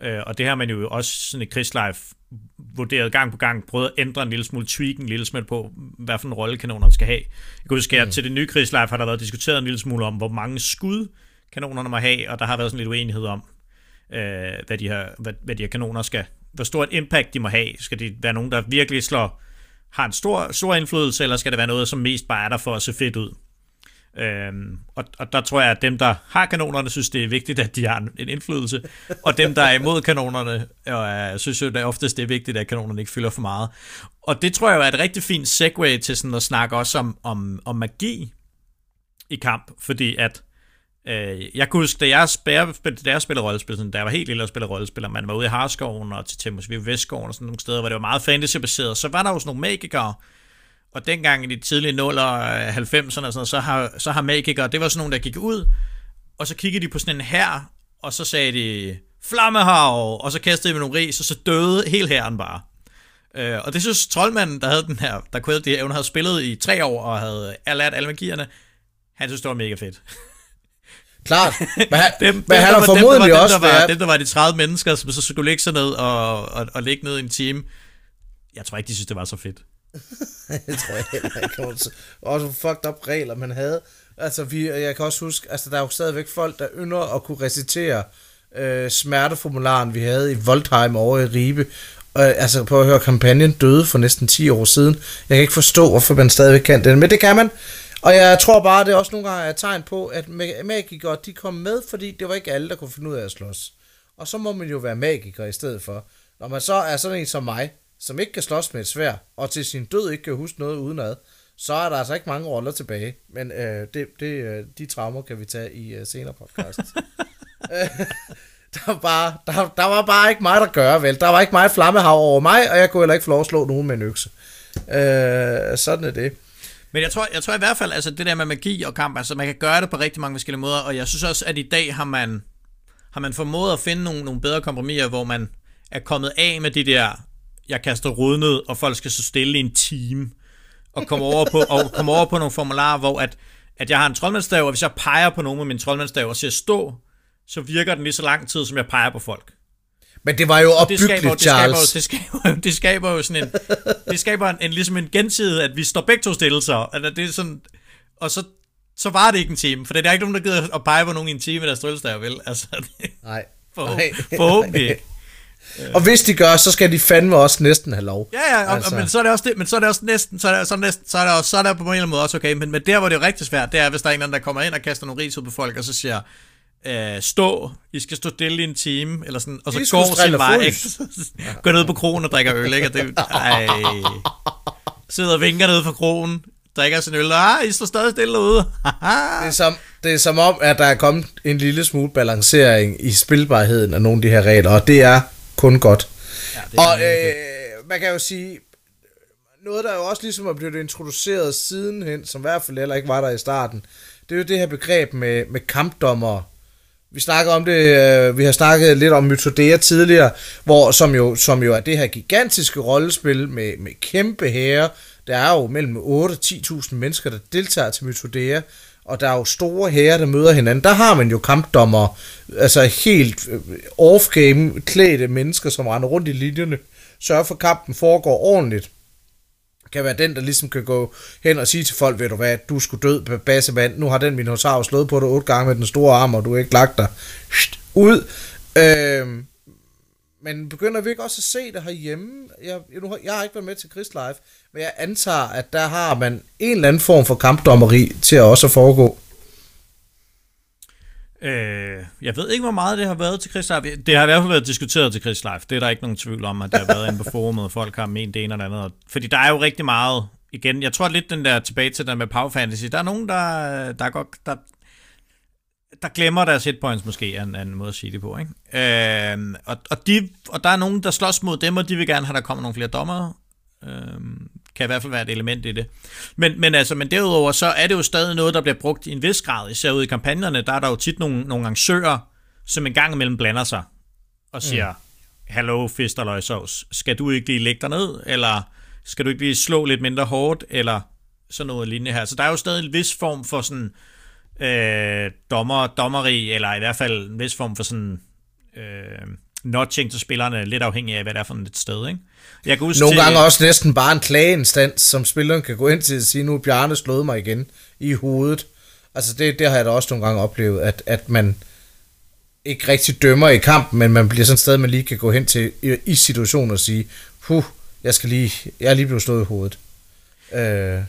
Øh, og det har man jo også sådan i krigslife vurderet gang på gang, prøvet at ændre en lille smule, tweak en lille smule på, hvad for en rolle kanonerne skal have. Jeg kan huske, at mm. til det nye krigslife har der været diskuteret en lille smule om, hvor mange skud kanonerne må have, og der har været sådan lidt uenighed om, øh, hvad, de her, hvad, hvad de her kanoner skal, hvor stort impact de må have. Skal de være nogen, der virkelig slår, har en stor, stor indflydelse, eller skal det være noget, som mest bare er der for at se fedt ud? Øhm, og, og der tror jeg, at dem, der har kanonerne, synes, det er vigtigt, at de har en, en indflydelse. Og dem, der er imod kanonerne, og, øh, synes jo, det oftest det er vigtigt, at kanonerne ikke fylder for meget. Og det tror jeg er et rigtig fint segue til sådan at snakke også om, om, om magi i kamp, fordi at øh, jeg kunne huske, da jeg, spillede, da jeg spillede rollespil, sådan, da jeg var helt lille og spillede rollespil, og man var ude i Harskoven og til Temmers Vestskoven og sådan nogle steder, hvor det var meget fantasy-baseret, så var der jo sådan nogle magikere, og dengang i de tidlige 0'er 90'erne, øh, sådan noget, så har, så har magikere, det var sådan nogle, der gik ud, og så kiggede de på sådan en her, og så sagde de, flammehav, og så kastede de med nogle ris, og så døde hele herren bare. Øh, og det synes troldmanden, der havde den her, der kunne de her evne, havde spillet i tre år, og havde lært alle magierne, han synes, det var mega fedt. Klart. Men, han, dem, men dem, han har formodentlig dem, også dem, der var, dem, der var de 30 mennesker, som så skulle ligge sig ned og, og, og ligge ned i en time. Jeg tror ikke, de synes, det var så fedt. det tror jeg heller ikke. Også fucked up regler, man havde. Altså, vi, jeg kan også huske, altså, der er jo stadigvæk folk, der ynder at kunne recitere øh, smerteformularen, vi havde i Voldheim over i Ribe. Og, altså, på at høre, kampagnen døde for næsten 10 år siden. Jeg kan ikke forstå, hvorfor man stadigvæk kan den, men det kan man. Og jeg tror bare, det er også nogle gange et tegn på, at magikere, de kom med, fordi det var ikke alle, der kunne finde ud af at slås. Og så må man jo være magiker i stedet for. Når man så er sådan en som mig, som ikke kan slås med et svær, og til sin død ikke kan huske noget udenad, så er der altså ikke mange roller tilbage. Men øh, det, det, øh, de traumer kan vi tage i øh, senere podcast. der, var bare, der, der var bare ikke meget at gøre, vel? Der var ikke meget flammehav over mig, og jeg kunne heller ikke få lov at slå nogen med en økse. Øh, sådan er det. Men jeg tror, jeg tror i hvert fald, altså det der med magi og kamp, altså man kan gøre det på rigtig mange forskellige måder, og jeg synes også, at i dag har man, har man formået at finde nogle, nogle bedre kompromiser, hvor man er kommet af med de der, jeg kaster rodnet, og folk skal så stille i en time, og komme over på, og komme over på nogle formularer, hvor at, at jeg har en troldmandsstav, og hvis jeg peger på nogen med min troldmandsstav og siger stå, så virker den lige så lang tid, som jeg peger på folk. Men det var jo opbyggeligt, det skaber, Charles. Det skaber, det skaber, det skaber jo sådan en, det skaber en, en ligesom en gensidighed, at vi står begge to stille så. Altså, det er sådan, og så, så var det ikke en time, for det er ikke nogen, der gider at pege på nogen i en time, der strølstav, vel? Altså, det, Nej. Nej. forhåbentlig ikke. Og hvis de gør, så skal de fandme også næsten have lov. Ja, ja, og, altså. men så er det også det, men så er det også næsten, så er det, så er det, næsten, så er det, også, så er det på en eller anden måde også okay, men, men der hvor det er rigtig svært, det er, hvis der er en anden, der kommer ind og kaster nogle ris ud på folk, og så siger, øh, stå, I skal stå stille i en time, eller sådan, og så går sin vej, ikke? går ned på kronen og drikker øl, ikke? Og det, ej, sidder og vinker ned for kronen, drikker sin øl, og ah, I står stadig stille ude. det, er som, det er som om, at der er kommet en lille smule balancering i spilbarheden af nogle af de her regler, og det er kun godt. Ja, det og øh, man kan jo sige, noget der jo også ligesom er blevet introduceret sidenhen, som i hvert fald heller ikke var der i starten, det er jo det her begreb med, med kampdommer. Vi snakker om det, øh, vi har snakket lidt om Mytodea tidligere, hvor, som, jo, som jo er det her gigantiske rollespil med, med kæmpe herrer. Der er jo mellem 8 og 10.000 mennesker, der deltager til Mytodea, og der er jo store hære, der møder hinanden. Der har man jo kampdommer, altså helt øh, off-game klædte mennesker, som render rundt i linjerne, sørger for, at kampen foregår ordentligt kan være den, der ligesom kan gå hen og sige til folk, ved du hvad, du skulle død, bassemand, nu har den minotaur slået på dig otte gange med den store arm, og du har ikke lagt dig ud. Øh, men begynder vi ikke også at se det herhjemme? Jeg, jeg, jeg har ikke været med til Chris Live, men jeg antager, at der har man en eller anden form for kampdommeri til at også at foregå. Øh, jeg ved ikke, hvor meget det har været til Chris Life. Det har i hvert fald været diskuteret til Chris Life. Det er der ikke nogen tvivl om, at det har været inde på forumet, og folk har ment det ene eller andet. Fordi der er jo rigtig meget, igen, jeg tror lidt den der tilbage til den med Power Fantasy, der er nogen, der, der, godt, der, der glemmer deres hitpoints måske, er en, en måde at sige det på. Ikke? Øh, og, og, de, og der er nogen, der slås mod dem, og de vil gerne have, at der kommer nogle flere dommer. Øh, kan i hvert fald være et element i det. Men, men, altså, men derudover, så er det jo stadig noget, der bliver brugt i en vis grad. Især ude i kampagnerne, der er der jo tit nogle, nogle arrangører, som en gang imellem blander sig og siger, mm. Hallo, fisterløgsovs, skal du ikke lige lægge dig ned, eller skal du ikke lige slå lidt mindre hårdt, eller sådan noget lignende her. Så der er jo stadig en vis form for sådan øh, dommer, dommeri, eller i hvert fald en vis form for sådan øh, notching til spillerne, lidt afhængig af, hvad det er for et sted, ikke? Jeg kan Nogle til, gange også næsten bare en klageinstans, som spilleren kan gå ind til og sige, nu Bjarne slået mig igen i hovedet. Altså det, det har jeg da også nogle gange oplevet, at, at man ikke rigtig dømmer i kampen, men man bliver sådan et sted, man lige kan gå hen til i, i situationen og sige, huh, jeg skal lige, jeg er lige blevet slået i hovedet. Øh,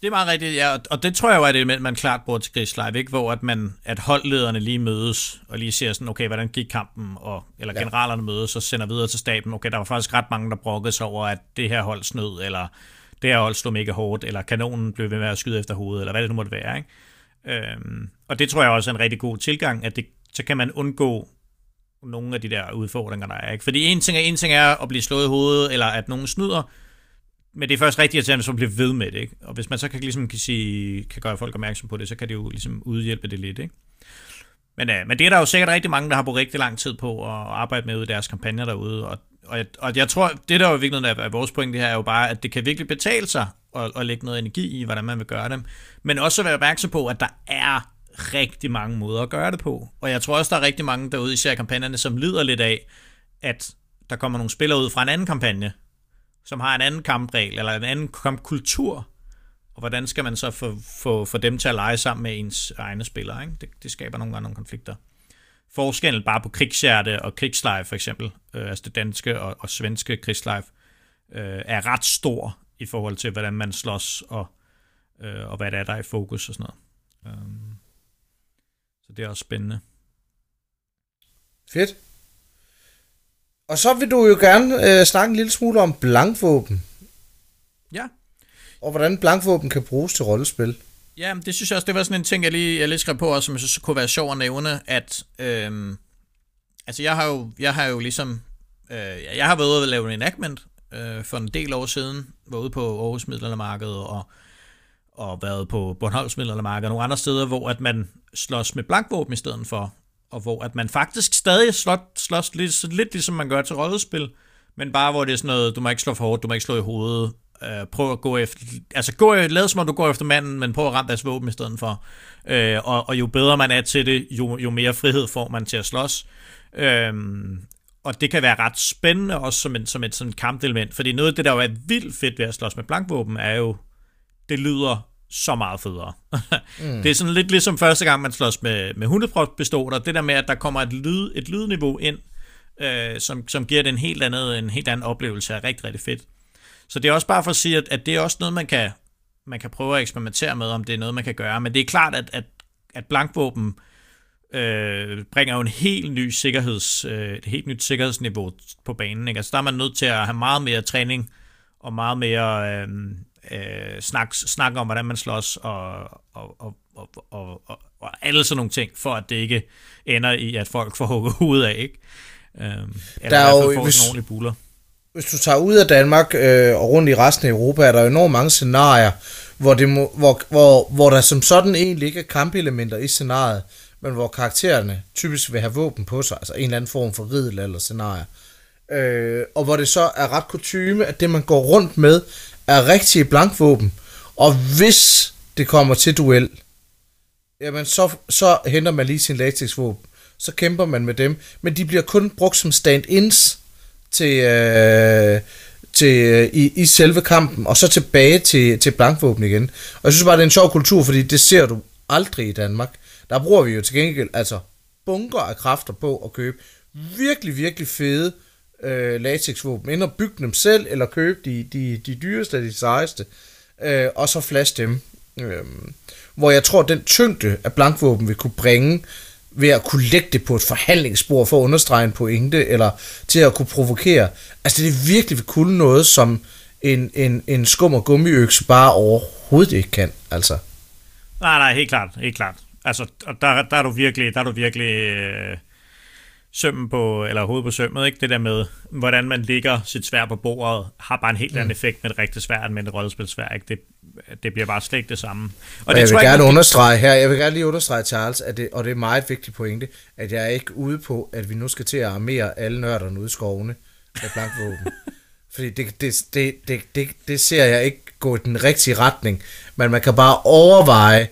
det er meget rigtigt, ja, og det tror jeg jo er det, man klart bruger til Gris Live, ikke? hvor at, man, at holdlederne lige mødes og lige ser sådan, okay, hvordan gik kampen, og, eller ja. generalerne mødes og sender videre til staben, okay, der var faktisk ret mange, der brokkede sig over, at det her hold snød, eller det her hold stod mega hårdt, eller kanonen blev ved med at skyde efter hovedet, eller hvad det nu måtte være. Ikke? Øhm, og det tror jeg også er en rigtig god tilgang, at det, så kan man undgå nogle af de der udfordringer, der er. Ikke? Fordi en ting, er, en ting er at blive slået i hovedet, eller at nogen snyder, men det er først rigtig irriterende, så bliver ved med det, ikke? Og hvis man så kan, ligesom, kan, sige, kan gøre folk opmærksom på det, så kan det jo ligesom udhjælpe det lidt, ikke? Men, uh, men det er der jo sikkert rigtig mange, der har brugt rigtig lang tid på at arbejde med ud i deres kampagner derude, og, og, jeg, og jeg tror, det der jo virkelig er, er vores point, det her er jo bare, at det kan virkelig betale sig at, at lægge noget energi i, hvordan man vil gøre det, men også at være opmærksom på, at der er rigtig mange måder at gøre det på, og jeg tror også, der er rigtig mange derude, især kampagnerne, som lider lidt af, at der kommer nogle spillere ud fra en anden kampagne, som har en anden kampregel, eller en anden kampkultur, og hvordan skal man så få, få, få dem til at lege sammen med ens egne spillere? Ikke? Det, det skaber nogle gange nogle konflikter. Forskellen bare på krigshjerte og krigsleje for eksempel, øh, altså det danske og, og svenske krigsleje, øh, er ret stor i forhold til, hvordan man slås og, øh, og hvad der er, der er i fokus og sådan noget. Um, så det er også spændende. Fedt. Og så vil du jo gerne øh, snakke en lille smule om blankvåben. Ja. og hvordan blankvåben kan bruges til rollespil. Ja, det synes jeg også, det var sådan en ting, jeg lige, jeg lige skrev på også, som jeg synes kunne være sjov at nævne, at øhm, altså jeg har jo, jeg har jo ligesom, øh, jeg har været ude og lave en enactment øh, for en del år siden, var ude på Aarhus Middelaldermarked og, og været på Bornholms Middelaldermarked og nogle andre steder, hvor at man slås med blankvåben i stedet for, og hvor at man faktisk stadig slås, slås lidt, lidt ligesom man gør til rollespil, men bare hvor det er sådan noget, du må ikke slå for hårdt, du må ikke slå i hovedet, øh, prøv at gå efter, altså gå, lad som om du går efter manden, men prøv at ramme deres våben i stedet for. Øh, og, og jo bedre man er til det, jo, jo mere frihed får man til at slås. Øh, og det kan være ret spændende også som, en, som et sådan kampelement, fordi noget af det, der jo er vildt fedt ved at slås med blankvåben, er jo, det lyder så meget federe. mm. Det er sådan lidt ligesom første gang, man slås med, med hundepistoler, det der med, at der kommer et, lyd, et lydniveau ind, øh, som, som giver det en helt, andet, en helt anden oplevelse, er rigtig, rigtig fedt. Så det er også bare for at sige, at, at det er også noget, man kan, man kan prøve at eksperimentere med, om det er noget, man kan gøre. Men det er klart, at, at, at blankvåben øh, bringer jo en helt ny sikkerheds, øh, et helt nyt sikkerhedsniveau på banen. Ikke? Altså der er man nødt til at have meget mere træning og meget mere øh, øh, snak, snak om, hvordan man slås og, og, og, og, og, og, og alle sådan nogle ting, for at det ikke ender i, at folk får hugget hovedet af. Ikke? Øh, eller der er i hvert fald får hvis... sådan ordentlige buller hvis du tager ud af Danmark øh, og rundt i resten af Europa, er der enormt mange scenarier, hvor, det må, hvor, hvor, hvor der som sådan egentlig ikke er kampelementer i scenariet, men hvor karaktererne typisk vil have våben på sig, altså en eller anden form for ridel eller scenarie. Øh, og hvor det så er ret kutume, at det man går rundt med, er rigtige blankvåben, og hvis det kommer til duel, jamen så, så henter man lige sin latexvåben, så kæmper man med dem, men de bliver kun brugt som stand-ins, til, øh, til, øh, i, i selve kampen, og så tilbage til, til blankvåben igen. Og jeg synes bare, det er en sjov kultur, fordi det ser du aldrig i Danmark. Der bruger vi jo til gengæld altså bunker af kræfter på at købe virkelig, virkelig fede øh, latexvåben. Ender bygge dem selv, eller købe de, de, de dyreste af de sejeste, øh, og så flash dem. Øh, hvor jeg tror, at den tyngde af blankvåben vil kunne bringe ved at kunne lægge det på et forhandlingsspor for at understrege en pointe, eller til at kunne provokere. Altså det er virkelig vil kunne noget, som en, en, en skum og gummiøkse bare overhovedet ikke kan. Altså. Nej, nej, helt klart, helt klart. Altså, der, der er du virkelig, der er du virkelig øh, sømmen på, eller hovedet på sømmet, ikke? Det der med, hvordan man ligger sit svær på bordet, har bare en helt anden mm. effekt med et rigtigt svær, end med et rollespilsvær, ikke? Det, det bliver bare slet ikke det samme. Og, og det jeg vil gerne jeg, understrege her, jeg vil gerne lige understrege, Charles, at det, og det er meget vigtigt pointe, at jeg er ikke ude på, at vi nu skal til at armere alle nørderne ude i skovene med blankvåben. Fordi det, det, det, det, det, det ser jeg ikke gå i den rigtige retning. Men man kan bare overveje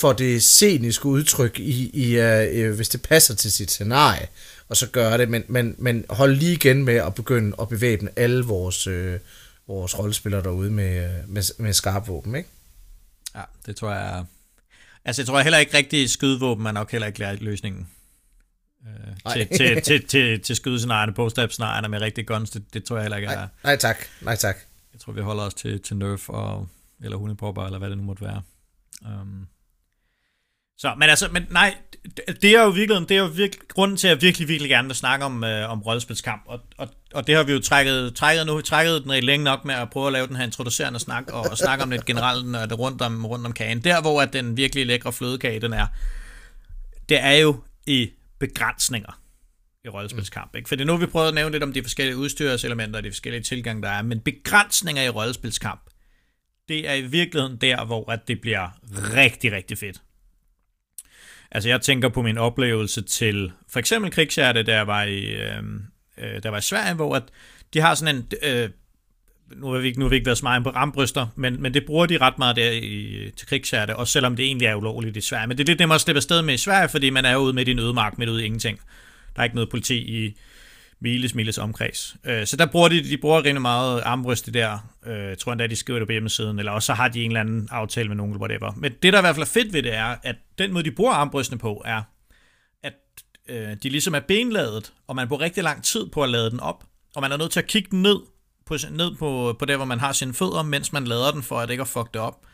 for det sceniske udtryk, i, i, uh, hvis det passer til sit scenarie, og så gøre det. Men, men, men hold lige igen med at begynde at bevæbne alle vores... Uh, vores rollespillere derude med, med, med skarp våben, ikke? Ja, det tror jeg... Altså, jeg tror heller ikke rigtig skydevåben er nok heller ikke løsningen. Øh, til, til, til, til, til skydescenarierne, bogstavscenarierne med rigtig guns, det, det tror jeg heller ikke er... Nej, nej tak, nej tak. Jeg tror, vi holder os til, til Nerf og, eller Hunipopper, eller hvad det nu måtte være. Um, så, men altså, men nej, det er jo virkelig, det er jo virkelig, grunden til, at jeg virkelig, virkelig gerne vil snakke om, øh, om rollespilskamp, og, og, og det har vi jo trækket, trækket nu, trækket den længe nok med at prøve at lave den her introducerende snak, og, og snakke om lidt generelt når det rundt om, rundt om kagen. Der, hvor at den virkelig lækre flødekage, den er, det er jo i begrænsninger i rollespilskamp. Ikke? For det er nu, vi prøver at nævne lidt om de forskellige udstyrselementer og de forskellige tilgange, der er, men begrænsninger i rollespilskamp, det er i virkeligheden der, hvor at det bliver rigtig, rigtig fedt. Altså jeg tænker på min oplevelse til for eksempel krigshjerte, der var i, øh, øh, der var i Sverige, hvor at de har sådan en, øh, nu har vi ikke, nu har vi ikke været så meget på rambryster, men, men det bruger de ret meget der i, til krigshjerte, også selvom det egentlig er ulovligt i Sverige. Men det er lidt nemmere at slippe afsted med i Sverige, fordi man er ude med i en ødemark, midt ude i ingenting. Der er ikke noget politi i, miles, miles omkreds. Øh, så der bruger de, de bruger rimelig meget armbryst der. Øh, jeg tror endda, de skriver det på hjemmesiden, eller også så har de en eller anden aftale med nogen, eller whatever. Men det, der i hvert fald er fedt ved det, er, at den måde, de bruger armbrystene på, er, at øh, de ligesom er benladet, og man bruger rigtig lang tid på at lade den op, og man er nødt til at kigge den ned på, ned på, på der, hvor man har sine fødder, mens man lader den, for at det ikke at fuck det op.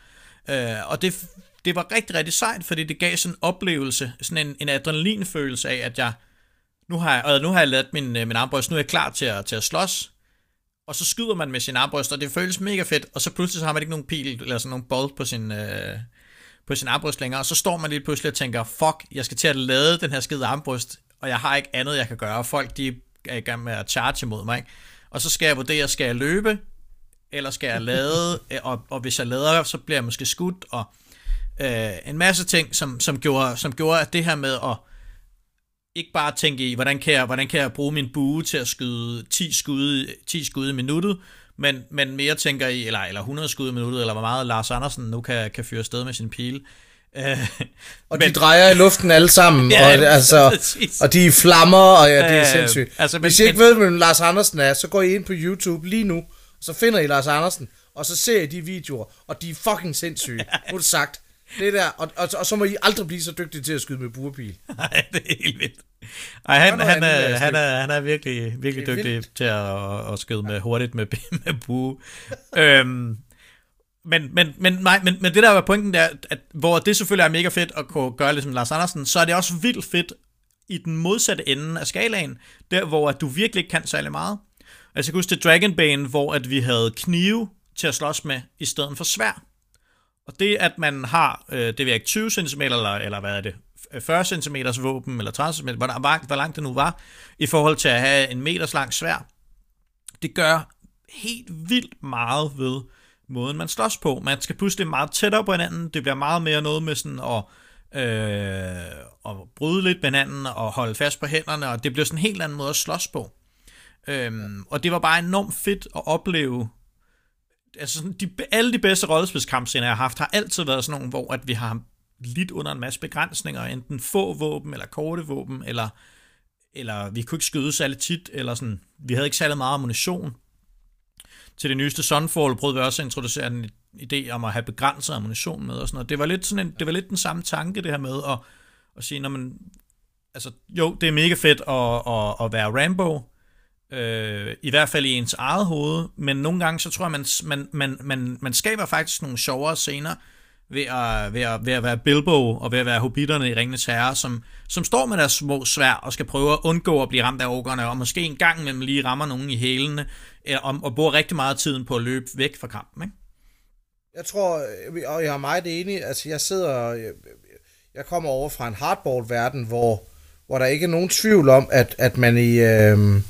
Øh, og det, det var rigtig, rigtig sejt, fordi det gav sådan en oplevelse, sådan en, en adrenalinfølelse af, at jeg nu har jeg, og nu har jeg lavet min, øh, min armbryst, nu er jeg klar til at, til at slås, og så skyder man med sin armbryst, og det føles mega fedt, og så pludselig så har man ikke nogen pil, eller sådan nogen bolt på sin, øh, på sin armbryst længere, og så står man lige pludselig og tænker, fuck, jeg skal til at lade den her skide armbryst, og jeg har ikke andet, jeg kan gøre. Folk, de er i gang med at charge imod mig, ikke? Og så skal jeg vurdere, skal jeg løbe, eller skal jeg lade, og, og hvis jeg lader, så bliver jeg måske skudt, og øh, en masse ting, som, som, gjorde, som gjorde, at det her med at ikke bare tænke i, hvordan kan jeg, hvordan kan jeg bruge min bue til at skyde 10 skud, 10 skud i minuttet, men, men mere tænker i, eller, eller 100 skud i minuttet, eller hvor meget Lars Andersen nu kan, kan fyre sted med sin pile. Øh, og men, de drejer i luften alle sammen, ja, og, altså, og de flammer, og ja, det er øh, sindssygt. Altså, Hvis I ikke ved, hvem Lars Andersen er, så går I ind på YouTube lige nu, så finder I Lars Andersen, og så ser I de videoer, og de er fucking sindssyge, nu sagt. Det der, og, og, og, så må I aldrig blive så dygtige til at skyde med burpil. Nej, det er helt vildt. Ej, han, han, er, han, er, han er virkelig, virkelig dygtig vildt. til at, at skyde med hurtigt med, med bue. øhm, men, men, men, nej, men, men det der var pointen der, at hvor det selvfølgelig er mega fedt at kunne gøre ligesom Lars Andersen, så er det også vildt fedt i den modsatte ende af skalaen, der hvor at du virkelig ikke kan særlig meget. Altså jeg kan huske til Dragonbane, hvor at vi havde knive til at slås med, i stedet for svær. Og det, at man har, øh, det ved ikke, 20 cm, eller, eller hvad er det, Øh, 40 cm våben, eller 30 cm, hvor, hvor langt det nu var, i forhold til at have en meters lang svær, det gør helt vildt meget ved måden, man slås på. Man skal pludselig meget tættere på hinanden, det bliver meget mere noget med sådan at, øh, at bryde lidt med hinanden, og holde fast på hænderne, og det bliver sådan en helt anden måde at slås på. Øhm, og det var bare enormt fedt at opleve altså sådan, de, alle de bedste rollespilskampscener, jeg har haft, har altid været sådan nogle, hvor at vi har lidt under en masse begrænsninger, enten få våben, eller korte våben, eller, eller vi kunne ikke skyde særlig tit, eller sådan, vi havde ikke særlig meget ammunition. Til det nyeste Sunfall prøvede vi også at introducere en idé om at have begrænset ammunition med, og sådan noget. Det var lidt, sådan en, det var lidt den samme tanke, det her med at, at sige, når man, altså, jo, det er mega fedt at, at, at være Rambo, Øh, I hvert fald i ens eget hoved, men nogle gange så tror jeg, man, man, man, man, man skaber faktisk nogle sjovere scener ved at, ved, at, ved at være Bilbo og ved at være hobitterne i Ringenes Herre, som, som står med deres små svær og skal prøve at undgå at blive ramt af orkerne, og måske en gang imellem lige rammer nogen i hælene, øh, og, og bruger rigtig meget tiden på at løbe væk fra kampen. Ikke? Jeg tror, øh, og jeg er meget enig, altså jeg sidder, jeg, jeg kommer over fra en hardball-verden, hvor, hvor der ikke er nogen tvivl om, at, at man i... Øh,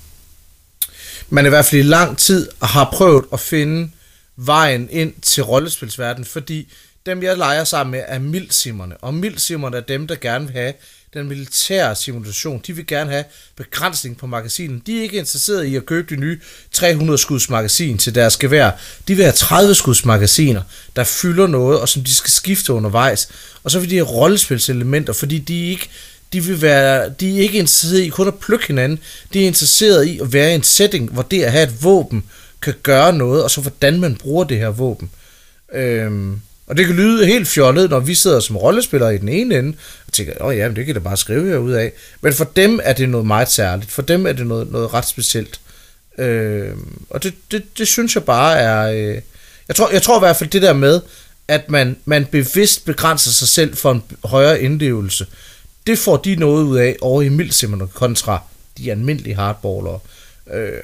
man i hvert fald i lang tid har prøvet at finde vejen ind til rollespilsverdenen, fordi dem, jeg leger sammen med, er mildsimmerne. Og mildsimmerne er dem, der gerne vil have den militære simulation. De vil gerne have begrænsning på magasinen. De er ikke interesseret i at købe de nye 300 skuds magasin til deres gevær. De vil have 30 skuds magasiner, der fylder noget, og som de skal skifte undervejs. Og så vil de have rollespilselementer, fordi de ikke de vil være, de er ikke interesseret i kun at plukke hinanden, de er interesseret i at være i en setting, hvor det at have et våben kan gøre noget, og så hvordan man bruger det her våben. Øhm, og det kan lyde helt fjollet, når vi sidder som rollespillere i den ene ende, og tænker, åh oh, ja, det kan da bare skrive her ud af. Men for dem er det noget meget særligt. For dem er det noget, noget ret specielt. Øh, og det, det, det synes jeg bare er... Øh, jeg, tror, jeg tror i hvert fald det der med, at man, man bevidst begrænser sig selv for en højere indlevelse det får de noget ud af over i mildsimmerne kontra de almindelige hardballere. Øh,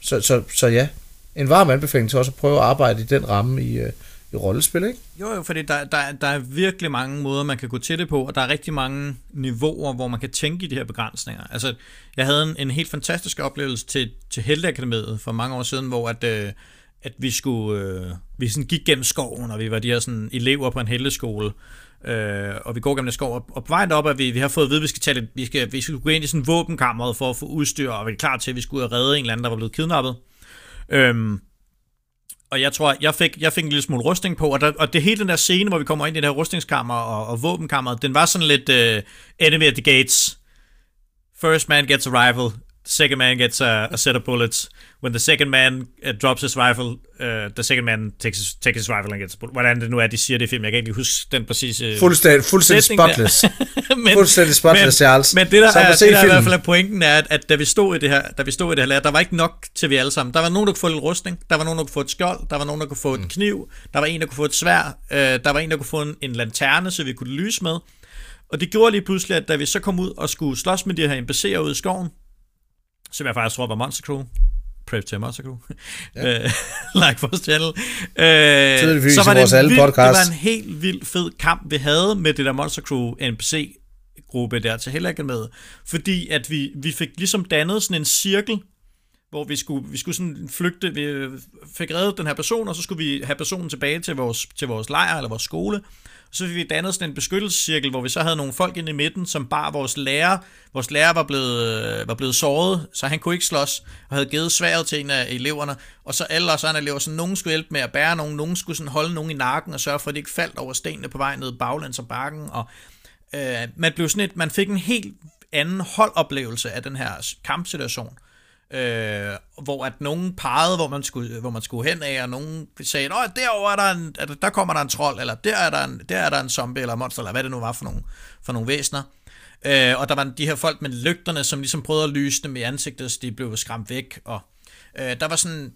så, så, så ja, en varm anbefaling til også at prøve at arbejde i den ramme i, øh, i rollespil, ikke? Jo, jo, fordi der, der, der er virkelig mange måder, man kan gå til det på, og der er rigtig mange niveauer, hvor man kan tænke i de her begrænsninger. Altså, jeg havde en, en helt fantastisk oplevelse til, til Helteakademiet for mange år siden, hvor at, øh, at vi skulle, øh, vi sådan gik gennem skoven, og vi var de her sådan elever på en helteskole, Øh, og vi går gennem skov, og, og på vejen op, at vi, vi har fået at vide, at vi skal, tage det, vi skal, vi skal gå ind i sådan våbenkammeret for at få udstyr, og vi er klar til, at vi skulle redde en eller anden, der var blevet kidnappet. Øhm, og jeg tror, jeg fik, jeg fik en lille smule rustning på, og, der, og det hele den der scene, hvor vi kommer ind i det her rustningskammer og, og våbenkammeret, den var sådan lidt øh, uh, enemy at the gates. First man gets a rifle, second man gets a, a set of bullets. When the second man uh, drops his rifle, uh, the second man takes his, takes his rifle and gets a bullet. Hvordan det nu er, de siger det i film. Jeg kan ikke huske den præcise... Fuldstændig, fuldstændig spotless. men, fuldstændig spotless, men, Charles. Men det der, er, det der er i hvert fald er pointen er, at, at da vi stod i det her, da vi stod i det her lærer, der var ikke nok til vi alle sammen. Der var nogen, der kunne få lidt rustning, der var nogen, der kunne få et skjold, der var nogen, der kunne få mm. et kniv, der var en, der kunne få et svær, uh, der var en, der kunne få en, en lanterne, så vi kunne lyse med. Og det gjorde lige pludselig, at da vi så kom ud og skulle slås med de her NPC'er ude i skoven, som jeg faktisk tror var Monster Crew. Prep til Mosaku, ja. like vores channel, øh, så var det, alle vild, det var en helt vild fed kamp, vi havde med det der Monster Crew NPC gruppe der til heller ikke med, fordi at vi, vi fik ligesom dannet sådan en cirkel, hvor vi skulle, vi skulle sådan flygte, vi fik reddet den her person, og så skulle vi have personen tilbage til vores, til vores lejr eller vores skole, så fik vi dannet sådan en beskyttelsescirkel, hvor vi så havde nogle folk inde i midten, som bar vores lærer. Vores lærer var blevet, øh, var blevet såret, så han kunne ikke slås, og havde givet sværet til en af eleverne. Og så alle os andre elever, så nogen skulle hjælpe med at bære nogen, nogen skulle sådan holde nogen i nakken og sørge for, at de ikke faldt over stenene på vej ned baglands og bakken. Og, øh, man, blev sådan et, man fik en helt anden holdoplevelse af den her kampsituation øh, hvor at nogen pegede, hvor man skulle, hvor man skulle hen af, og nogen sagde, at derovre er der, en, at der kommer der en trold, eller der er der en, der er der en zombie, eller monster, eller hvad det nu var for nogle, for nogle væsener. Øh, og der var de her folk med lygterne, som ligesom prøvede at lyse dem i ansigtet, så de blev skræmt væk, og øh, der var sådan,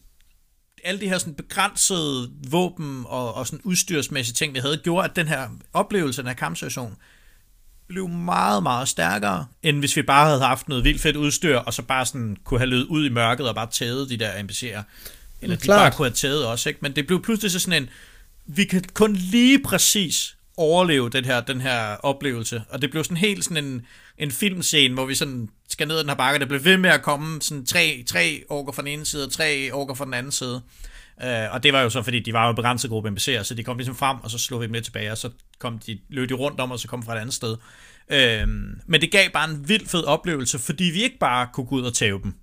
alle de her sådan begrænsede våben og, og sådan udstyrsmæssige ting, vi havde, gjort, at den her oplevelse, den her kampsituation, blev meget, meget stærkere, end hvis vi bare havde haft noget vildt fedt udstyr, og så bare sådan kunne have løbet ud i mørket og bare taget de der NPC'er. Eller de bare kunne have taget også, ikke? Men det blev pludselig så sådan en, vi kan kun lige præcis overleve den her, den her oplevelse. Og det blev sådan helt sådan en, en filmscene, hvor vi sådan skal ned ad den her bakke, der blev ved med at komme sådan tre, tre orker fra den ene side, og tre orker fra den anden side. Uh, og det var jo så, fordi de var jo en begrænset gruppe NPC'er, så de kom ligesom frem, og så slog vi dem lidt tilbage, og så kom de, løb de rundt om, og så kom fra et andet sted. Uh, men det gav bare en vild fed oplevelse, fordi vi ikke bare kunne gå ud og tæve dem.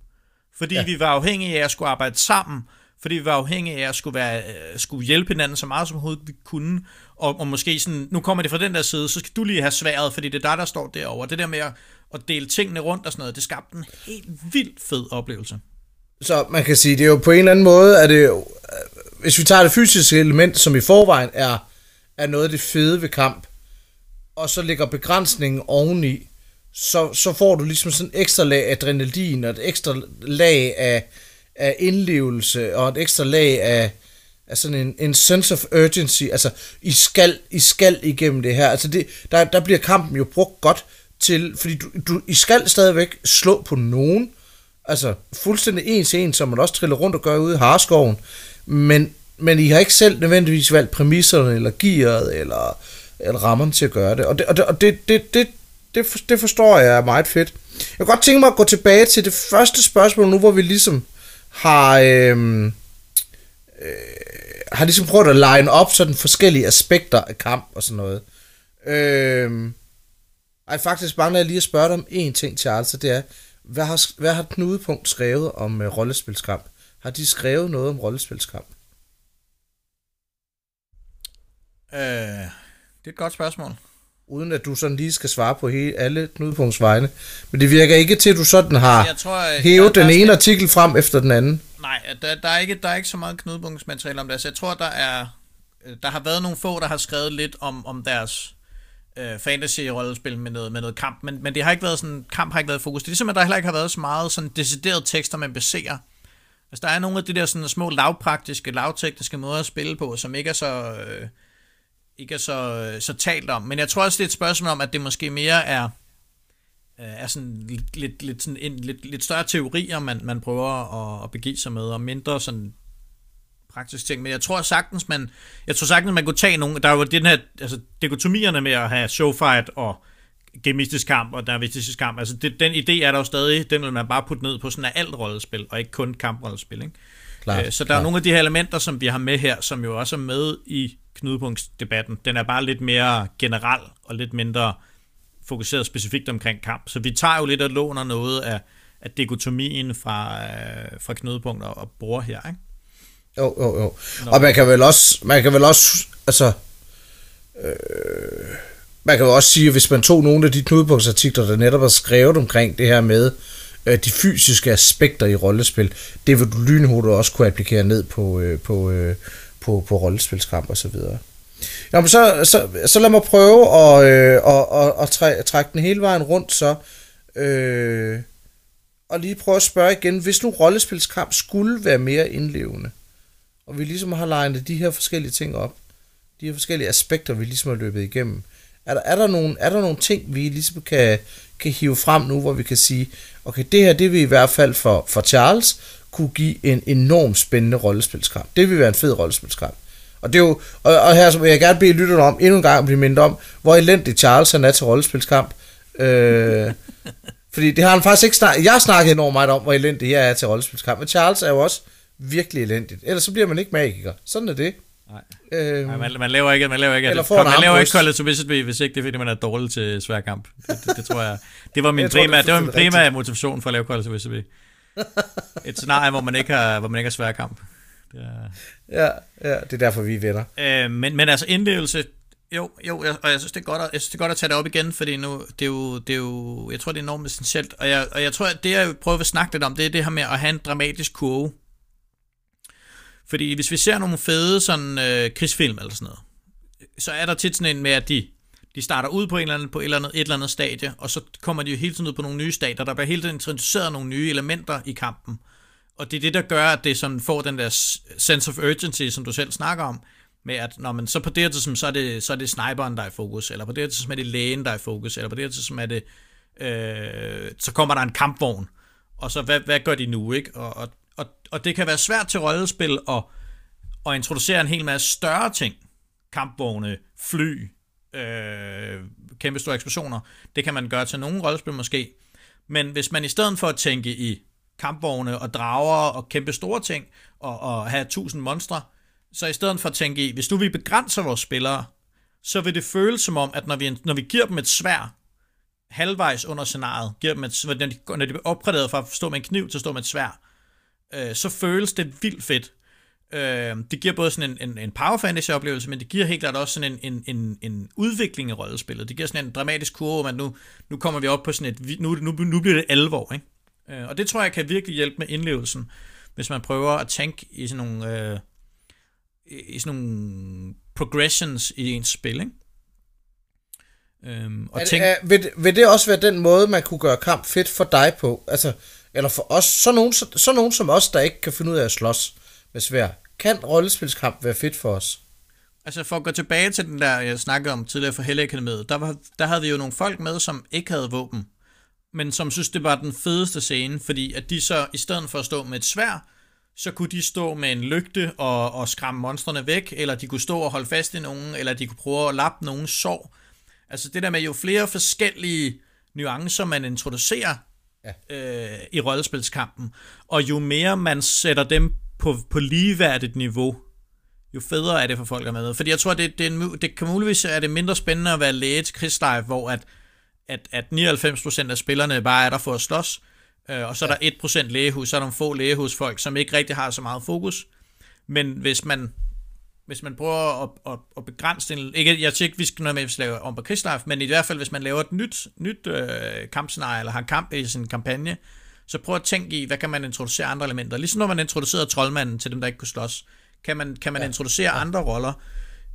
Fordi ja. vi var afhængige af at skulle arbejde sammen, fordi vi var afhængige af at skulle, være, uh, skulle hjælpe hinanden så meget som overhovedet vi kunne, og, og måske sådan, nu kommer det fra den der side, så skal du lige have sværet, fordi det er dig, der står derovre. Det der med at, at dele tingene rundt og sådan noget, det skabte en helt vildt fed oplevelse. Så man kan sige, det er jo på en eller anden måde, at det jo, hvis vi tager det fysiske element, som i forvejen er, er noget af det fede ved kamp, og så lægger begrænsningen oveni, så, så får du ligesom sådan et ekstra lag af adrenalin, og et ekstra lag af, af indlevelse, og et ekstra lag af, af sådan en, en sense of urgency, altså I skal, I skal igennem det her, altså det, der, der bliver kampen jo brugt godt til, fordi du, du, I skal stadigvæk slå på nogen, Altså fuldstændig en til en, som man også triller rundt og gør ude i Harskoven. Men, men I har ikke selv nødvendigvis valgt præmisserne, eller gearet, eller, eller rammerne til at gøre det. Og det, og det, og det, det, det, det, det forstår jeg er meget fedt. Jeg kan godt tænke mig at gå tilbage til det første spørgsmål nu, hvor vi ligesom har... Øh, øh, har ligesom prøvet at line op sådan forskellige aspekter af kamp og sådan noget. Øh, ej, faktisk mangler jeg lige at spørge dig om en ting, Charles, og det er, hvad har, hvad har Knudepunkt skrevet om øh, rollespilskamp? Har de skrevet noget om rollespilskamp? Øh, det er et godt spørgsmål. Uden at du sådan lige skal svare på hele, alle Knudepunkts vegne. Men det virker ikke til, at du sådan har jeg tror, hævet der, den ene artikel frem efter den anden. Nej, der, der, er ikke, der er ikke så meget knudepunktsmateriale om det. Så jeg tror, der er der har været nogle få, der har skrevet lidt om, om deres øh, fantasy-rollespil med noget, med noget kamp, men, men det har ikke været sådan, kamp har ikke været fokus. Det er ligesom, at der heller ikke har været så meget sådan deciderede tekster, man baserer. Altså, der er nogle af de der sådan små lavpraktiske, lavtekniske måder at spille på, som ikke er så, øh, ikke er så, øh, så talt om. Men jeg tror også, det er et spørgsmål om, at det måske mere er, øh, er sådan lidt, lidt, sådan en, lidt, lidt større teorier, man, man prøver at, at begive sig med, og mindre sådan praktisk ting, men jeg tror sagtens, man, jeg tror sagtens, man kunne tage nogle, der er jo den her, altså dekotomierne med at have showfight og gemistisk kamp og dervistisk kamp, altså det, den idé er der jo stadig, den vil man bare putte ned på sådan af alt rollespil, og ikke kun kamprollespil, ikke? Klart, øh, så der klart. er nogle af de her elementer, som vi har med her, som jo også er med i knudepunktsdebatten. Den er bare lidt mere generel og lidt mindre fokuseret specifikt omkring kamp. Så vi tager jo lidt og låner noget af, af dekotomien fra, øh, fra knudepunkter og bruger her, ikke? Jo, jo, jo. Nå. Og man kan vel også, man kan vel også, altså, øh, man kan jo også sige, at hvis man tog nogle af de knudepunktsartikler, der netop er skrevet omkring det her med øh, de fysiske aspekter i rollespil, det vil du lynhurtigt også kunne applikere ned på, øh, på, øh, på, på rollespilskamp og så videre. Jamen, så, så, så lad mig prøve at, øh, at, at, at træ, trække den hele vejen rundt, så øh, og lige prøve at spørge igen, hvis nu rollespilskamp skulle være mere indlevende, og vi ligesom har legnet de her forskellige ting op, de her forskellige aspekter, vi ligesom har løbet igennem, er der, er der, nogle, er der nogle ting, vi ligesom kan, kan hive frem nu, hvor vi kan sige, okay, det her, det vi i hvert fald for, for Charles kunne give en enorm spændende rollespilskamp. Det vil være en fed rollespilskamp. Og, det er jo, og, og her vil jeg gerne bede lytterne om endnu en gang at blive mindet om, hvor elendig Charles han er til rollespilskamp. Øh, fordi det har han faktisk ikke snakket... Jeg har snakket enormt meget om, hvor elendig jeg er til rollespilskamp. Men Charles er jo også virkelig elendigt. Ellers så bliver man ikke magiker. Sådan er det. Nej. Øhm, Nej, man, man, laver ikke, man laver ikke, Eller får man laver ikke. Call of Duty, hvis ikke det er, fordi man er dårlig til sværkamp. Det, det, det tror jeg. Det var min primære, det var min primære motivation for at lave Call of Duty. Et scenarie, hvor man ikke har, hvor man ikke har sværkamp. Det er, Ja, ja, det er derfor, vi er venner. Øh, men, men altså indlevelse, jo, jo, jeg, og jeg synes, det er godt at, jeg synes, det er godt at tage det op igen, fordi nu, det er jo, det er jo jeg tror, det er enormt essentielt, og jeg, og jeg tror, at det, jeg prøver at snakke lidt om, det er det her med at have en dramatisk kurve. Fordi hvis vi ser nogle fede sådan øh, krigsfilm eller sådan noget, så er der tit sådan en med, at de, de starter ud på, en eller anden, på et, eller andet, et eller andet stadie, og så kommer de jo hele tiden ud på nogle nye stater. der bliver hele tiden introduceret nogle nye elementer i kampen. Og det er det, der gør, at det sådan får den der sense of urgency, som du selv snakker om, med at når man, så på det her tidspunkt, så er det, så er det sniperen, der er i fokus, eller på det her tidspunkt er det lægen, der er i fokus, eller på det her tidspunkt er det, øh, så kommer der en kampvogn, og så hvad, hvad gør de nu, ikke? Og, og, og, og det kan være svært til rollespil at, at introducere en hel masse større ting, kampvogne, fly, øh, kæmpe store eksplosioner, det kan man gøre til nogle rollespil måske, men hvis man i stedet for at tænke i kampvogne og drager og kæmpe store ting og, og have tusind monstre, så i stedet for at tænke i, hvis du vi begrænser vores spillere, så vil det føles som om, at når vi, når vi giver dem et svær halvvejs under scenariet, giver dem et, når, de, når de bliver opgraderet fra at stå med en kniv til at stå med et svær, øh, så føles det vildt fedt. Øh, det giver både sådan en, en, en power fantasy oplevelse, men det giver helt klart også sådan en, en, en, en udvikling i rollespillet. Det giver sådan en dramatisk kurve, men nu, nu kommer vi op på sådan et, nu, nu, nu bliver det alvor, ikke? Øh, og det tror jeg kan virkelig hjælpe med indlevelsen, hvis man prøver at tænke i sådan nogle, øh, i sådan nogle progressions i ens spil, ikke? Øhm, og Er, tænk, er, vil, det- vil det også være den måde, man kunne gøre kamp fedt for dig på? Altså, eller for os, så nogen, så, så nogen som os, der ikke kan finde ud af at slås med svær. Kan rollespilskamp være fedt for os? Altså for at gå tilbage til den der, jeg snakkede om tidligere for Helle Akademiet, der, var, der havde vi jo nogle folk med, som ikke havde våben, men som synes, det var den fedeste scene, fordi at de så, i stedet for at stå med et svær, så kunne de stå med en lygte og, og skræmme monstrene væk, eller de kunne stå og holde fast i nogen, eller de kunne prøve at lappe nogen sår. Altså det der med jo flere forskellige nuancer, man introducerer ja. øh, i rollespilskampen, og jo mere man sætter dem på, på ligeværdigt niveau, jo federe er det for folk at med. Fordi jeg tror, det, det, er en, det kan muligvis er det mindre spændende at være læge til krigslive, hvor at, at, at 99% af spillerne bare er der for at slås, øh, og så er der 1% lægehus, så er der nogle få lægehusfolk, som ikke rigtig har så meget fokus. Men hvis man, hvis man prøver at, at, at begrænse den, ikke, jeg siger ikke, vi skal noget med, vi laver om på krigslive, men i hvert fald, hvis man laver et nyt, nyt øh, kampscenarie, eller har kamp i sin kampagne, så prøv at tænke i, hvad kan man introducere andre elementer. Ligesom når man introducerede troldmanden til dem, der ikke kunne slås, kan man, kan man ja. introducere ja. andre roller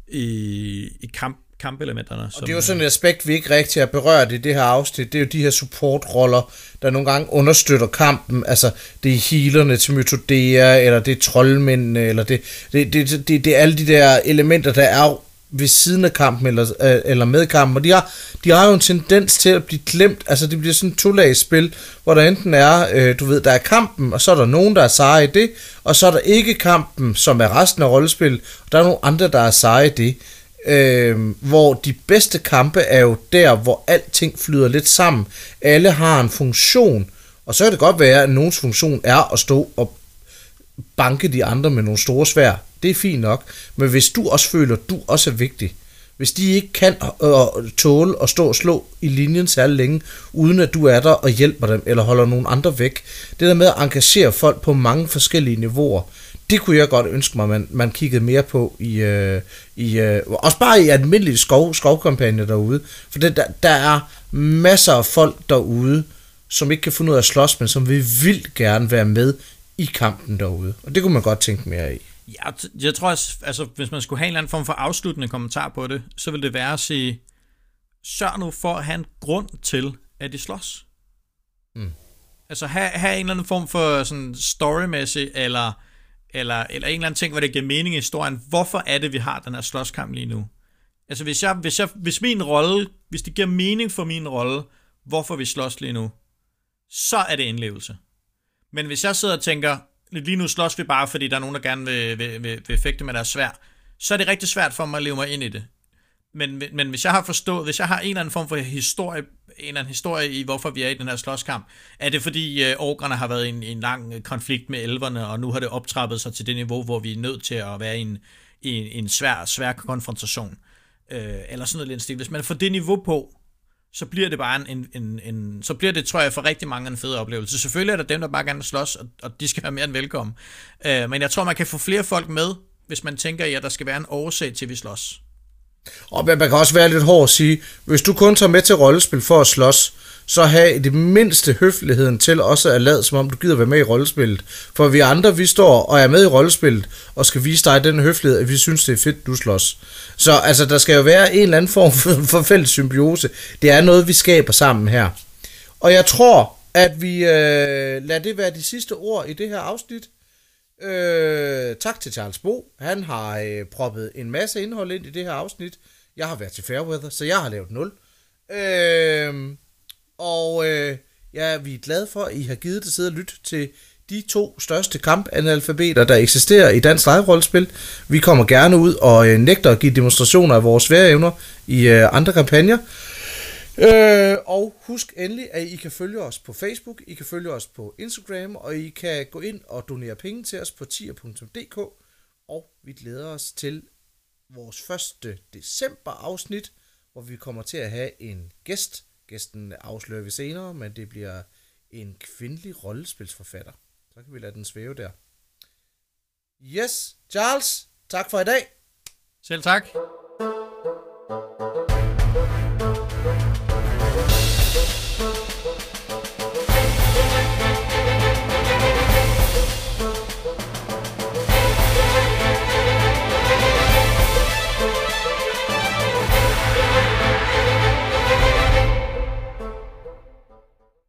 i, i kamp, kampelementerne. Og det er jo sådan et aspekt, vi ikke rigtig har berørt i det her afsnit. Det er jo de her supportroller, der nogle gange understøtter kampen. Altså, det er healerne til Mythodea, eller det er troldmændene, eller det, det, det, det, det er alle de der elementer, der er ved siden af kampen, eller, øh, eller med kampen. Og de har, de har jo en tendens til at blive glemt. Altså, det bliver sådan et to spil, hvor der enten er, øh, du ved, der er kampen, og så er der nogen, der er seje i det, og så er der ikke kampen, som er resten af rollespil, og der er nogle andre, der er seje i det øh, hvor de bedste kampe er jo der, hvor alting flyder lidt sammen. Alle har en funktion, og så kan det godt være, at nogens funktion er at stå og banke de andre med nogle store svær. Det er fint nok, men hvis du også føler, at du også er vigtig, hvis de ikke kan øh, tåle at stå og slå i linjen særlig længe, uden at du er der og hjælper dem, eller holder nogen andre væk, det der med at engagere folk på mange forskellige niveauer, det kunne jeg godt ønske mig, man, man kiggede mere på i, øh, i øh, også bare i almindelige skov, skovkampagne derude. For det, der, der er masser af folk derude, som ikke kan finde ud af at slås, men som vil vildt gerne være med i kampen derude. Og det kunne man godt tænke mere i. Ja, jeg tror, at, altså, hvis man skulle have en eller anden form for afsluttende kommentar på det, så ville det være at sige, sørg nu for at have en grund til, at de slås. Mm. Altså have, have en eller anden form for sådan storymæssig, eller, eller, eller en eller anden ting, hvor det giver mening i historien. Hvorfor er det, vi har den her slåskamp lige nu? Altså hvis, jeg, hvis, jeg, hvis min rolle, hvis det giver mening for min rolle, hvorfor vi slås lige nu, så er det indlevelse. Men hvis jeg sidder og tænker, lige nu slås vi bare, fordi der er nogen, der gerne vil, vil, vil, vil fægte med deres svær, så er det rigtig svært for mig at leve mig ind i det. Men, men hvis jeg har forstået, hvis jeg har en eller anden form for historie, en eller anden historie i, hvorfor vi er i den her slåskamp, er det fordi øh, orkerne har været i en, en lang konflikt med elverne, og nu har det optrappet sig til det niveau, hvor vi er nødt til at være i en, i en, en svær, svær konfrontation. Øh, eller sådan noget stil. Hvis man får det niveau på, så bliver det bare en, en, en, så bliver det, tror jeg, for rigtig mange en fed oplevelse. Selvfølgelig er der dem, der bare gerne vil slås, og, og de skal være mere end velkommen. Øh, men jeg tror, man kan få flere folk med, hvis man tænker, at der skal være en årsag til, at vi slås. Og man kan også være lidt hård at sige, hvis du kun tager med til rollespil for at slås, så have det mindste høfligheden til også at lade, som om du gider være med i rollespillet. For vi andre, vi står og er med i rollespillet, og skal vise dig den høflighed, at vi synes, det er fedt, du slås. Så altså, der skal jo være en eller anden form for, for fælles symbiose. Det er noget, vi skaber sammen her. Og jeg tror, at vi øh, lader det være de sidste ord i det her afsnit. Øh, tak til Charles Bo. Han har øh, proppet en masse indhold ind i det her afsnit. Jeg har været til Fairweather, så jeg har lavet 0. Øh, og øh, ja, vi er glade for, at I har givet det sidde og lytte til de to største kampanalfabeter, der eksisterer i dansk live-rollespil. Vi kommer gerne ud og øh, nægter at give demonstrationer af vores svære evner i øh, andre kampagner. Øh, og husk endelig, at I kan følge os på Facebook, I kan følge os på Instagram, og I kan gå ind og donere penge til os på tier.dk. Og vi glæder os til vores første december afsnit, hvor vi kommer til at have en gæst. Gæsten afslører vi senere, men det bliver en kvindelig rollespilsforfatter. Så kan vi lade den svæve der. Yes, Charles, tak for i dag. Selv tak.